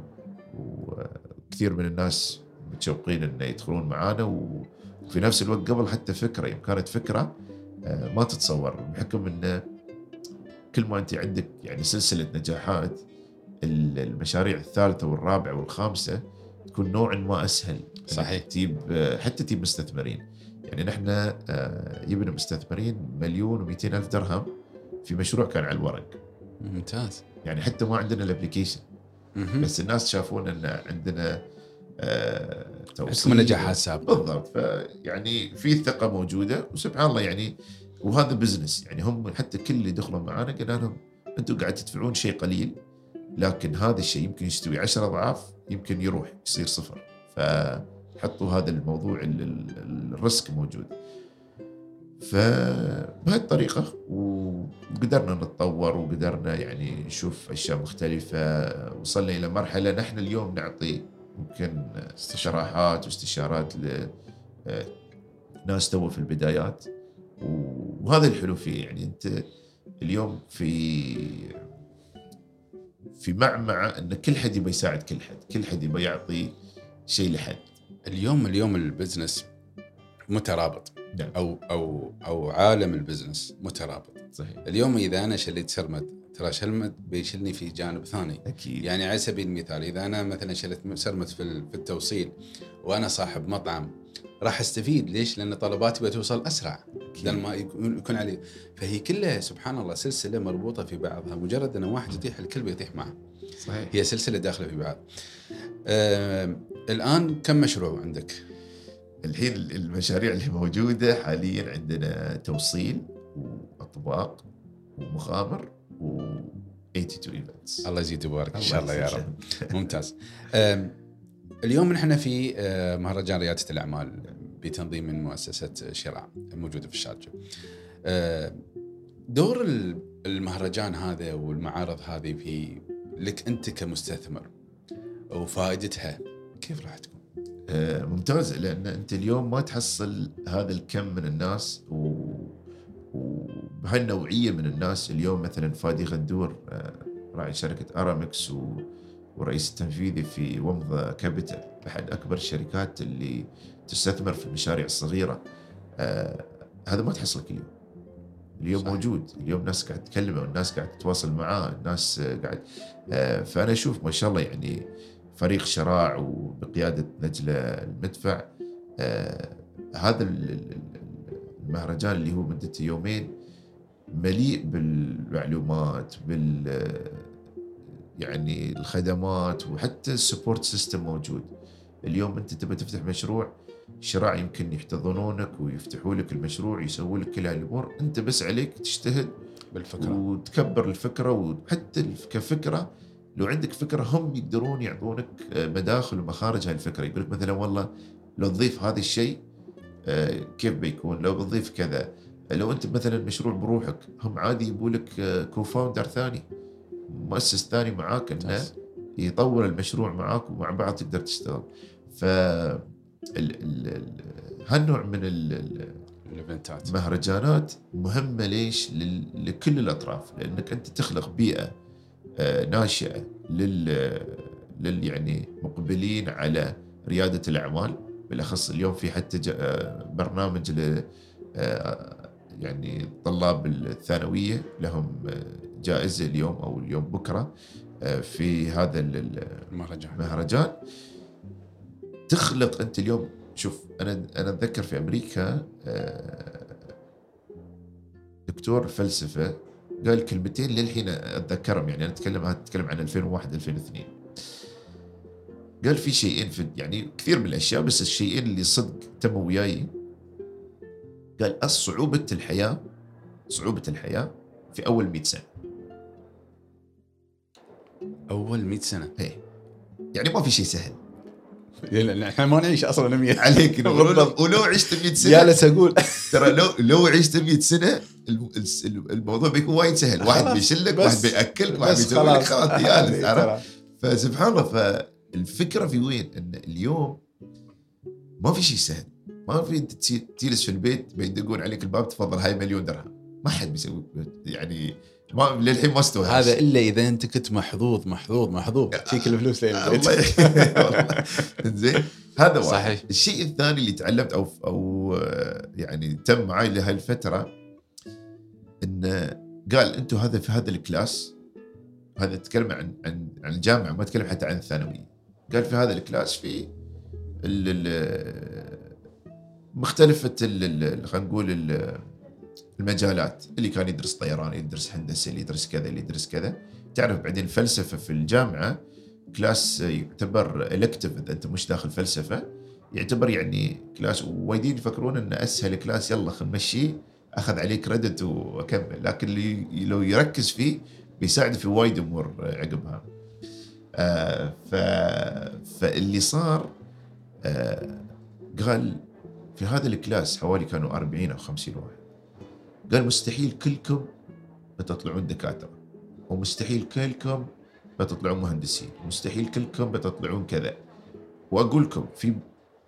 Speaker 2: وكثير من الناس متشوقين انه يدخلون معانا. وفي نفس الوقت قبل حتى فكرة يوم كانت فكرة آه، ما تتصور. بحكم انه كل ما أنت عندك يعني سلسلة نجاحات ال- المشاريع الثالثة والرابعة والخامسة تكون نوعا ما أسهل
Speaker 1: صحيح.
Speaker 2: تجيب آه، حتى تجيب مستثمرين. يعني نحن آه، جبنا مستثمرين مليون و200 ألف درهم في مشروع كان على الورق.
Speaker 1: ممتاز.
Speaker 2: يعني حتى ما عندنا ال
Speaker 1: application.
Speaker 2: بس الناس شافون إن عندنا آه توصيل.
Speaker 1: نجاحات سابقة.
Speaker 2: بالضبط. فيعني في ثقه موجودة وسبحان الله يعني وهذا business يعني هم حتى كل اللي دخلوا معانا قلنا لهم أنتم قاعد تدفعون شيء قليل لكن هذا الشيء يمكن يستوي 10 أضعاف يمكن يروح يصير صفر. فحطوا هذا الموضوع ال- ال- ال risk موجود. فبهذه الطريقة وقدرنا نتطور وقدرنا يعني نشوف أشياء مختلفة وصلنا إلى مرحلة نحن اليوم نعطي ممكن استشارات واستشارات لناس تو في البدايات. وهذا الحلو فيه يعني أنت اليوم في في معمعة أن كل حد يبي يساعد كل حد كل حد يبي يعطي شيء لحد.
Speaker 1: اليوم اليوم ال business مترابط.
Speaker 2: نعم.
Speaker 1: أو أو أو عالم البزنس مترابط.
Speaker 2: صحيح.
Speaker 1: اليوم إذا أنا شليت سرمد ترى سرمد بيشلني في جانب ثاني.
Speaker 2: أكيد.
Speaker 1: يعني على سبيل المثال إذا أنا مثلا شلت سرمد في في التوصيل وأنا صاحب مطعم راح أستفيد. ليش؟ لأن طلباتي بتوصل أسرع. بدل ما يكون يكون علي. فهي كلها سبحان الله سلسلة مربوطة في بعضها. مجرد أن واحد يطيح الكل بيطيح معه.
Speaker 2: صحيح.
Speaker 1: هي سلسلة داخلة في بعض. الآن كم مشروع عندك؟
Speaker 2: الحين المشاريع اللي موجودة حاليا عندنا توصيل وأطباق ومخامر و 82 ايفنتس
Speaker 1: الله يزيد ويبارك إن شاء الله يا رب. ممتاز اليوم نحن في مهرجان رياده الأعمال بتنظيم من مؤسسة شراع موجودة في الشارجة دور ال- المهرجان هذا والمعارض هذه في لك أنت كمستثمر وفائدتها كيف راح تكون؟
Speaker 2: آه، ممتاز لأن أنت اليوم ما تحصل هذا الكم من الناس و وبهالنوعية من الناس اليوم مثلا فادي غندور آه، راعي شركة أرامكس و... والرئيس التنفيذي في ومضه كابيتال أحد أكبر الشركات اللي تستثمر في المشاريع الصغيرة آه هذا ما تحصل كل يوم اليوم
Speaker 1: صحيح.
Speaker 2: موجود اليوم ناس قاعد تكلمه والناس قاعد تتواصل معاه الناس قاعد فأنا أشوف ما شاء الله يعني فريق شراع وبقيادة نجلاء المدفع آه هذا ال- ال- ال- المهرجان اللي هو مدته يومين مليء بالمعلومات بال يعني الخدمات وحتى ال support system موجود. اليوم أنت تبى تفتح مشروع شراع يمكن يحتضنونك ويفتحوا لك المشروع يسووا لك كل هالأمور أنت بس عليك تجتهد
Speaker 1: بالفكرة.
Speaker 2: وتكبر الفكرة وحتى كفكرة لو عندك فكرة هم يقدرون يعطونك آه، مداخل ومخارج هاي الفكرة. يقول لك مثلا والله لو تضيف هذا الشيء آه، كيف بيكون؟ لو بتضيف كذا. لو أنت مثلا مشروع بروحك هم عادي يبوا لك كوفاوندر ثاني مؤسس ثاني معاك
Speaker 1: إنه.
Speaker 2: يطور المشروع معاك ومع بعض تقدر تشتغل. ف ال- ال- ال- هالنوع من ال- ال-
Speaker 1: الايفنتات
Speaker 2: مهرجانات مهمة ليش؟ لكل الأطراف. لأنك أنت تخلق بيئة آه، ناشئة لل لل يعني مقبلين على ريادة الأعمال. بالأخص اليوم في حتى آه، برنامج ل آه، يعني طلاب الثانوية لهم جائزة اليوم أو اليوم بكرة آه، في هذا ال- ال-
Speaker 1: المهرجان.
Speaker 2: مهرجان تخلق أنت اليوم شوف أنا أنا أتذكر في أمريكا دكتور فلسفة قال كلمتين للحين أتذكرهم يعني أنا اتكلم أتكلم عن 2001 2002 قال في شيئين في يعني كثير من الأشياء بس الشيئين اللي صدق تموا وياي. قال صعوبة الحياة صعوبة الحياة في أول 100 سنة.
Speaker 1: أول 100 سنة.
Speaker 2: هي. يعني ما في شيء سهل.
Speaker 1: لأن إحنا ما نعيش أصلا 100
Speaker 2: عليك [LAUGHS]
Speaker 1: بالضبط.
Speaker 2: ولو عشت 100 سنة
Speaker 1: جالس أقول
Speaker 2: ترى لو لو عشت 100 سنة الموضوع بيكون وايد سهل واحد بيشلك واحد بياكلك واحد بيسوي لك خلاص [LAUGHS] عرفت. فسبحان الله فالفكرة في وين؟ إن اليوم ما في شيء سهل ما في أنت تجلس في البيت بيدقون عليك الباب تفضل هاي مليون درهم ما حد بيسوي يعني ما للحين ما استوى
Speaker 1: هذا إلا إذا أنت كنت محظوظ محظوظ محظوظ. تجيك الفلوس لين [LAUGHS]
Speaker 2: والله. زين. هذا واحد.
Speaker 1: صحيح.
Speaker 2: الشيء الثاني اللي تعلمت أو أو يعني تم معي لهالفترة انه قال أنتم هذا في هذا الكلاس هذا تتكلم عن عن عن الجامعة ما تتكلم حتى عن الثانوية. قال في هذا ال class في ال- ال- ال- خلينا نقول المجالات اللي كان يدرس طيران يدرس هندسة اللي يدرس كذا اللي يدرس كذا. تعرف بعدين فلسفة في الجامعة class يعتبر elective إذا أنت مش داخل فلسفة يعتبر يعني class وايدين يفكرون انه أسهل class يلا خلينا نمشيه أخذ عليه credit وأكمل. لكن اللي لو يركز فيه بيساعد في وايد أمور عقبها. آه ف... فاللي صار آه قال في هذا ال class حوالي كانوا 40 أو 50 واحد. قال مستحيل كلكم بتطلعون دكاترة ومستحيل كلكم بتطلعون مهندسين مستحيل كلكم بتطلعون كذا. وأقول لكم في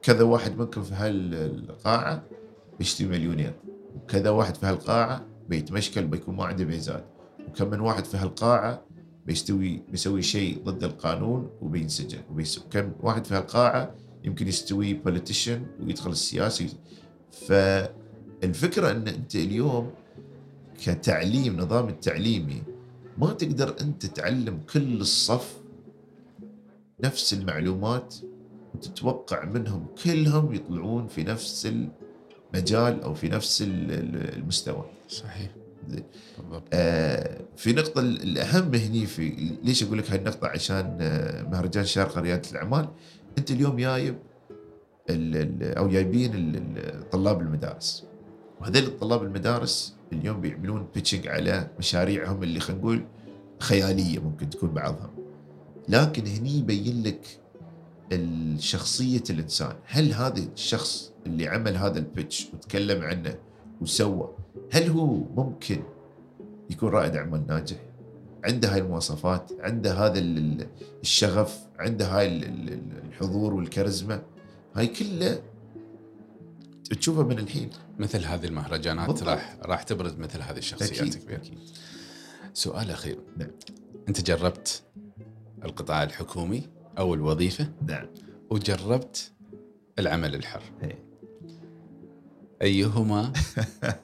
Speaker 2: كذا واحد منكم في هالقاعة بيستوي مليونير وكذا واحد في هالقاعة بيتمشكل بيكون ما عنده بيزات وكم من واحد في هالقاعة بيستوي بيسوي شيء ضد القانون وبينسجن وكم واحد في هالقاعة يمكن يستوي politician ويدخل السياسة فالفكرة إن أنت اليوم كتعليم نظام التعليمي ما تقدر أنت تعلم كل الصف نفس المعلومات وتتوقع منهم كلهم يطلعون في نفس المجال أو في نفس ال- ال- المستوى.
Speaker 1: صحيح. بالضبط.
Speaker 2: آه، في نقطة الأهم هني في ليش أقول لك هاي النقطة عشان آه، مهرجان شارقة ريادة الأعمال؟ أنت اليوم جايب أو جايبين طلاب المدارس. وهذول الطلاب المدارس اليوم بيعملون بيتشنج على مشاريعهم اللي خلينا نقول خيالية ممكن تكون بعضها لكن هني يبين لك الشخصية الإنسان. هل هذا الشخص اللي عمل هذا البيتش وتكلم عنه وسوى هل هو ممكن يكون رائد أعمال ناجح؟ عنده هاي المواصفات عنده هذا ال- ال- الشغف عنده هاي ال- ال- ال- الحضور والكاريزما؟ هاي كلها تشوفها من الحين.
Speaker 1: مثل هذه المهرجانات
Speaker 2: بالضبط.
Speaker 1: راح راح تبرز مثل هذه الشخصيات
Speaker 2: أكيد
Speaker 1: كبيرة.
Speaker 2: أكيد.
Speaker 1: سؤال أخير.
Speaker 2: نعم.
Speaker 1: أنت جربت القطاع الحكومي أو الوظيفة؟
Speaker 2: نعم.
Speaker 1: وجربت العمل الحر.
Speaker 2: إيه.
Speaker 1: أيهما؟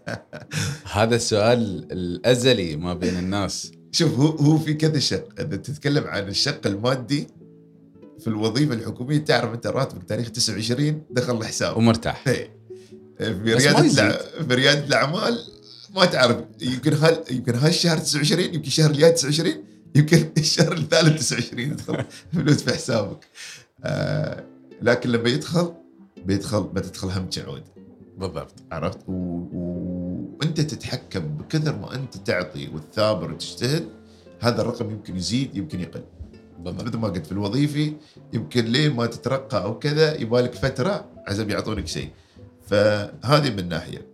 Speaker 1: [LAUGHS] هذا السؤال الأزلي ما بين الناس.
Speaker 2: شوف هو هو في كذا شق. إذا تتكلم عن الشق المادي في الوظيفة الحكومية تعرف أنت راتبك تاريخ 29 دخل الحساب.
Speaker 1: ومرتاح.
Speaker 2: إيه. في رياده في رياده الأعمال ما تعرف. يمكن هال يمكن هالشهر 29 يمكن الشهر الجاي 29 يمكن [LAUGHS] الشهر الثالث 29 يدخل فلوس في حسابك. آه لكن لما يدخل بيدخل بتدخل هم عود
Speaker 1: بالضبط.
Speaker 2: عرفت؟ و... و... وانت تتحكم بكثر ما انت تعطي وتثابر وتجتهد هذا الرقم يمكن يزيد يمكن يقل.
Speaker 1: بالضبط.
Speaker 2: مثل ما قلت في الوظيفي يمكن لين ما تترقى أو كذا يبالك فترة عشان يعطونك شيء. فهذه من ناحية.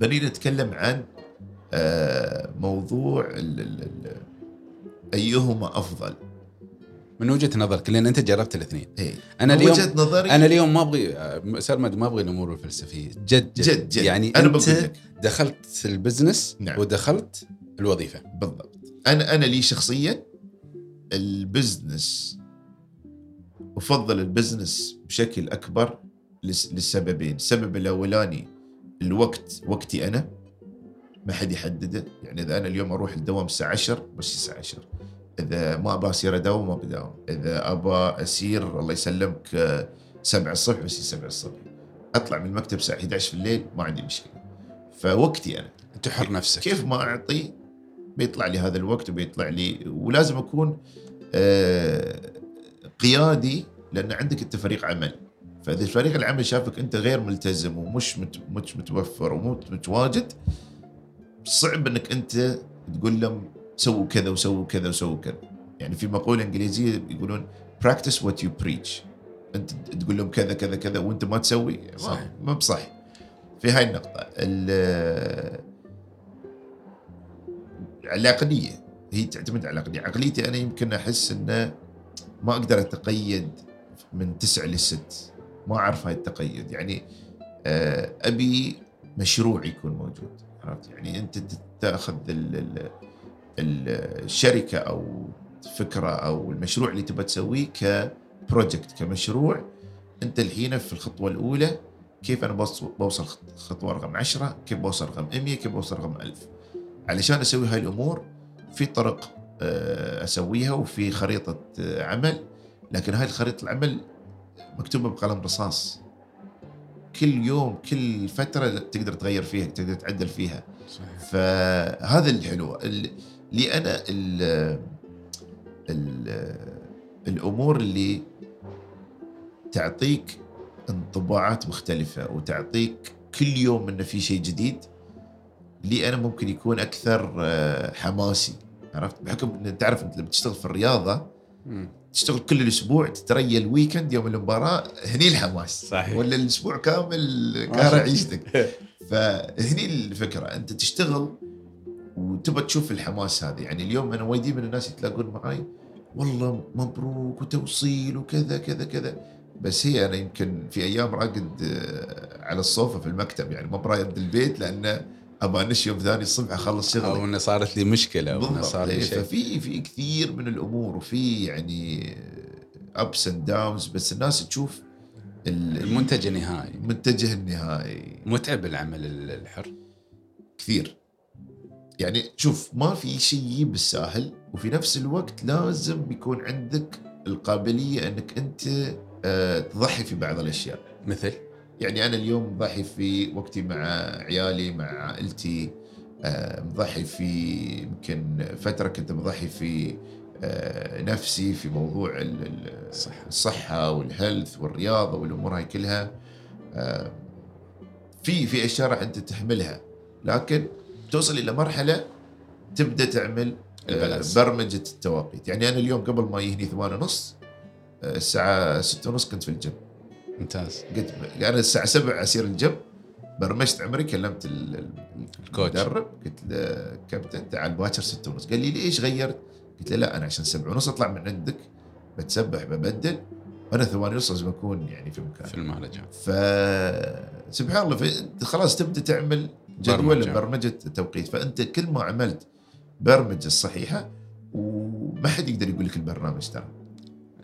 Speaker 2: خلينا نتكلم عن آه، موضوع ال ال ال أيهما أفضل.
Speaker 1: من وجهة نظرك لأن أنت جربت الاثنين.
Speaker 2: إيه. أنا
Speaker 1: اليوم
Speaker 2: وجهة نظري
Speaker 1: أنا اليوم ما أبغي آه، سرمد ما أبغي الأمور الفلسفية. جد جد,
Speaker 2: جد جد.
Speaker 1: يعني
Speaker 2: أنا أنت
Speaker 1: دخلت البزنس
Speaker 2: نعم.
Speaker 1: ودخلت الوظيفة.
Speaker 2: بالضبط. أنا أنا لي شخصيا ال business أفضل البزنس بشكل أكبر للسببين. السبب الأولاني الوقت وقتي أنا. ما حد يحدده. يعني إذا أنا اليوم أروح الدوام الساعة 10 بس الساعة 10 إذا ما أبغى أصير أداوم ما بداوم. إذا أبغى اسير الله يسلمك آه، 7 الصبح بس 7 الصبح. أطلع من المكتب الساعة 11 في الليل ما عندي مشكلة. فوقتي أنا.
Speaker 1: تحر نفسك.
Speaker 2: كيف ما أعطي بيطلع لي هذا الوقت وبيطلع لي. ولازم أكون آه، قيادي لأن عندك أنت فريق عمل. فاذا فريق العمل شافك أنت غير ملتزم ومش مت مش متوفر ومش متواجد صعب إنك أنت تقول لهم سووا كذا وسووا كذا وسووا كذا. يعني في مقولة إنجليزية يقولون practice what you preach. أنت تقول لهم كذا كذا كذا وأنت ما تسوي ما- بصح. في هاي النقطة ال- العقليه هي تعتمد على العقليه عقليتي أنا يمكن أحس إنه ما أقدر أتقيد من تسع لست ما أعرف هاي التقيد يعني آه، أبي مشروع يكون موجود عرفت؟ يعني أنت تأخذ ال- ال- ال- الشركة أو فكرة أو المشروع اللي تبى تسويه كبروجكت كمشروع أنت الحين في الخطوة الأولى كيف أنا بوص- بوصل خط- خطوة رقم 10 كيف بوصل رقم 100 كيف بوصل رقم 1000 علشان أسوي هاي الأمور في طرق آه، أسويها وفي خريطة آه، عمل لكن هاي الخريطه العمل مكتوبه بقلم رصاص. كل يوم كل فترة تقدر تغير فيها تقدر تعدل فيها.
Speaker 1: صحيح.
Speaker 2: فهذا الحلو. ال- لي أنا ال ال الأمور اللي تعطيك انطباعات مختلفة وتعطيك كل يوم إنه في شيء جديد لي أنا ممكن يكون أكثر آه، حماسي. عرفت؟ بحكم إن تعرف أنت لما تشتغل في
Speaker 1: الرياضة.
Speaker 2: تشتغل كل الأسبوع تتريى الويكند يوم المباراة هني الحماس.
Speaker 1: صحيح.
Speaker 2: ولا الأسبوع كامل [LAUGHS] كاره عيشتك [LAUGHS] فهني الفكرة أنت تشتغل وتبى تشوف الحماس هذا يعني اليوم أنا وايدين من الناس يتلاقون معي والله مبروك وتوصيل وكذا كذا كذا. بس هي أنا يمكن في أيام راقد آه، على الصوفة في المكتب. يعني ما برد البيت لأنش يوم ثاني الصبح أخلص
Speaker 1: أو
Speaker 2: شغلي
Speaker 1: إنه صارت لي مشكلة أو
Speaker 2: إنه
Speaker 1: صار لي
Speaker 2: إيه،
Speaker 1: شيء.
Speaker 2: ففي في كثير من الأمور وفي يعني ups and downs بس الناس تشوف ال-
Speaker 1: المنتج النهائي.
Speaker 2: المنتج النهائي.
Speaker 1: متعب العمل الحر.
Speaker 2: كثير. يعني شوف ما في شيء بالساهل وفي نفس الوقت لازم يكون عندك القابلية إنك أنت آه، تضحي في بعض الأشياء.
Speaker 1: مثل؟
Speaker 2: يعني أنا اليوم مضحي في وقتي مع عيالي مع عائلتي آه، مضحي في يمكن فترة كنت مضحي في آه، نفسي في موضوع ال- ال-
Speaker 1: صح
Speaker 2: الصحة والهيلث والرياضة والأمور هاي كلها. آه، في في أشياء راح أنت تحملها لكن توصل إلى مرحلة تبدأ تعمل ال
Speaker 1: balance.
Speaker 2: برمجة التوقيت. يعني أنا اليوم قبل ما أيي هني ثمان ونص الساعة ستة ونص كنت في الجيم.
Speaker 1: ممتاز
Speaker 2: قلت أنا الساعة 7 أسير الجيم برمجت عمري كلمت ال- ال-
Speaker 1: ال coach.
Speaker 2: المدرب قلت له كابتن تعال باكر 6 ونص قال لي ليش غيرت؟ قلت له لا أنا عشان 7 ونص أطلع من عندك بتسبح ببدل وأنا 8 ونص لازم أكون يعني في مكان
Speaker 1: في المهرجان
Speaker 2: ف سبحان الله خلاص تبدأ تعمل جدول
Speaker 1: برمجة.
Speaker 2: برمجة التوقيت فأنت كل ما عملت برمجة الصحيحه وما حد يقدر يقول لك البرنامج ترى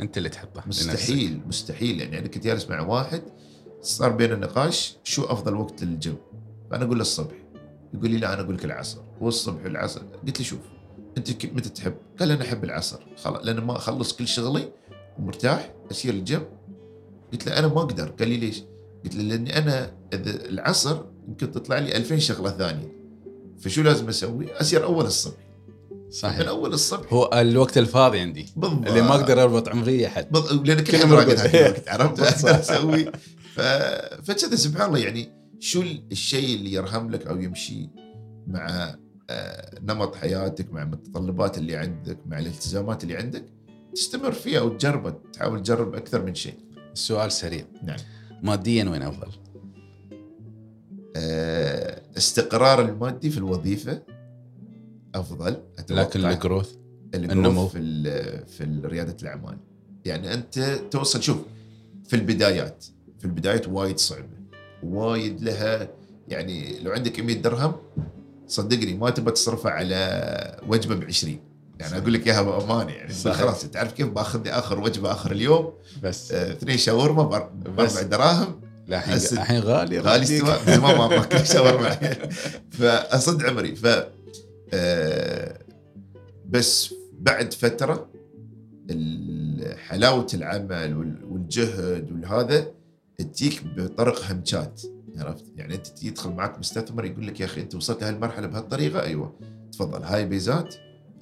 Speaker 1: أنت اللي تحطه لنفسك.
Speaker 2: مستحيل مستحيل. يعني أنا كنت جالس مع واحد صار بيننا نقاش شو أفضل وقت للجيم فانا أقول له الصبح. يقول لي لا أنا أقول لك العصر. والصبح والعصر. قلت له شوف أنت متى تحب؟ قال أنا أحب العصر. خلاص لأن ما أخلص كل شغلي ومرتاح اسير الجيم قلت له أنا ما أقدر. قال لي ليش؟ قلت له لأني أنا إذا العصر يمكن تطلع لي 2000 شغلة ثانية. فشو لازم أسوي؟ أسير أول الصبح. من
Speaker 1: صحيح
Speaker 2: أول الصبح.
Speaker 1: هو الوقت الفاضي عندي
Speaker 2: بالضبط.
Speaker 1: اللي ما أقدر أربط عمري احد
Speaker 2: بالضبط. لأن كل. هذا الوقت [LAUGHS] عرفت؟ [LAUGHS] أسوي. ف... فكذا سبحان الله يعني شو الشيء اللي يرهم لك أو يمشي مع آه، نمط حياتك مع المتطلبات اللي عندك مع الالتزامات اللي عندك تستمر فيها وتجربه تحاول تجرب أكثر من شيء.
Speaker 1: السؤال سريع.
Speaker 2: نعم.
Speaker 1: ماديا وين أفضل؟
Speaker 2: آه، استقرار المادي في الوظيفة أفضل أتوقع.
Speaker 1: لكن الجروث
Speaker 2: النمو. في في ريادة الأعمال يعني أنت توصل شوف في البدايات في البدايات وايد صعبة وايد لها يعني لو عندك 100 درهم صدقني ما تبى تصرفها على وجبة ب 20 يعني أقول لك إياها بامانه يعني. خلاص تعرف كيف باخذ لي آخر وجبة آخر اليوم
Speaker 1: بس
Speaker 2: آه، اثنين شاورما بأر-
Speaker 1: بس.
Speaker 2: باربع دراهم
Speaker 1: الحين. الحين غالي
Speaker 2: غالي. استواء زمان ما ماكل شاورما [LAUGHS] فأصد عمري ف آه، بس بعد فترة حلاوه العمل وال- والجهد والهذا تجيك بطرق همشات عرفت؟ يعني أنت يدخل معك مستثمر يقول لك يا أخي أنت وصلت لهالمرحله بهالطريقة؟ أيوه. تفضل هاي بيزات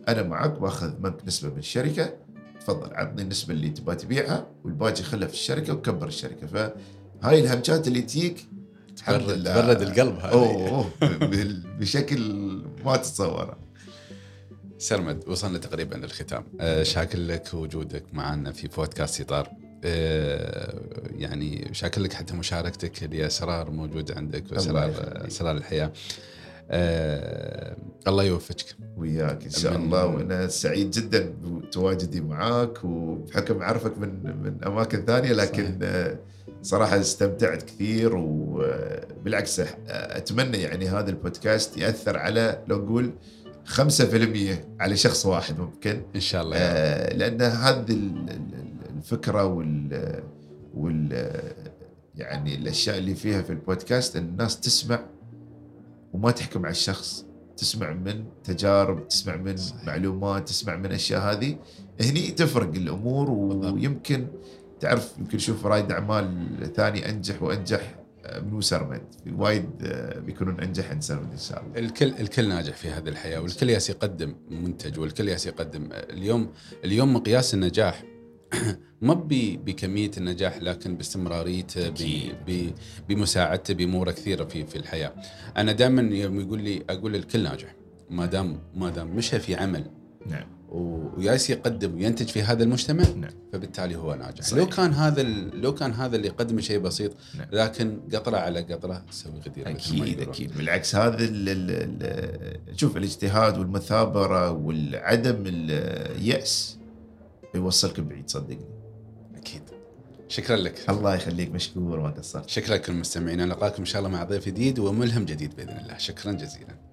Speaker 2: أنا معك باخذ منك نسبة من الشركة. تفضل عطني النسبة اللي تبغى تبيعها والباقي خلها في الشركة وكبر الشركة. فهاي الهمشات اللي تجيك الحمد
Speaker 1: تبرد
Speaker 2: لله.
Speaker 1: تبرد القلب هذه
Speaker 2: أوه أوه، بشكل ما تتصوره
Speaker 1: سرمد وصلنا تقريبا للختام أه، شاكر لك وجودك معنا في بودكاست إطار أه، يعني شاكر لك حتى مشاركتك لاسرار موجوده عندك واسرار. اسرار الحياة أه، الله يوفقك
Speaker 2: وياك إن شاء الله وأنا سعيد جدا بتواجدي معاك وبحكم اعرفك من من أماكن ثانية لكن
Speaker 1: صحيح.
Speaker 2: آه، صراحة استمتعت كثير وبالعكس أتمنى يعني هذا البودكاست يأثر على لو نقول 5% على شخص واحد ممكن
Speaker 1: إن شاء الله.
Speaker 2: آه، لأن هذه ال- ال- الفكرة وال وال يعني الأشياء اللي فيها في البودكاست الناس تسمع وما تحكم على الشخص. تسمع من تجارب تسمع من صحيح. معلومات تسمع من أشياء هذه. هني تفرق الأمور ويمكن تعرف يمكن نشوف رائد أعمال ثاني أنجح وأنجح من سرمد وايد بيكونون أنجح عن سرمد إن شاء الله.
Speaker 1: الكل الكل ناجح في هذه الحياة والكل ياس يقدم منتج والكل ياس يقدم. اليوم اليوم مقياس النجاح [COUGHS] ما بكمية النجاح لكن باستمراريته بمساعدته بأمور كثيرة في في الحياة. أنا دائما يوم يقول لي أقول الكل ناجح ما دام ما دام مشى في عمل
Speaker 2: نعم
Speaker 1: وياس يقدم وينتج في هذا المجتمع نعم. فبالتالي هو ناجح صحيح. لو كان هذا لو كان هذا اللي يقدم شيء بسيط نعم. لكن قطرة على قطرة تسوي غدير
Speaker 2: أكيد أكيد بالعكس هذا شوف الاجتهاد والمثابرة والعدم الياس يوصلك بعيد صدقني.
Speaker 1: أكيد. شكرا لك.
Speaker 2: الله يخليك مشكور ما قصرت.
Speaker 1: شكرا لكم المستمعين. نلقاكم إن شاء الله مع ضيف جديد وملهم جديد بإذن الله. شكرا جزيلا.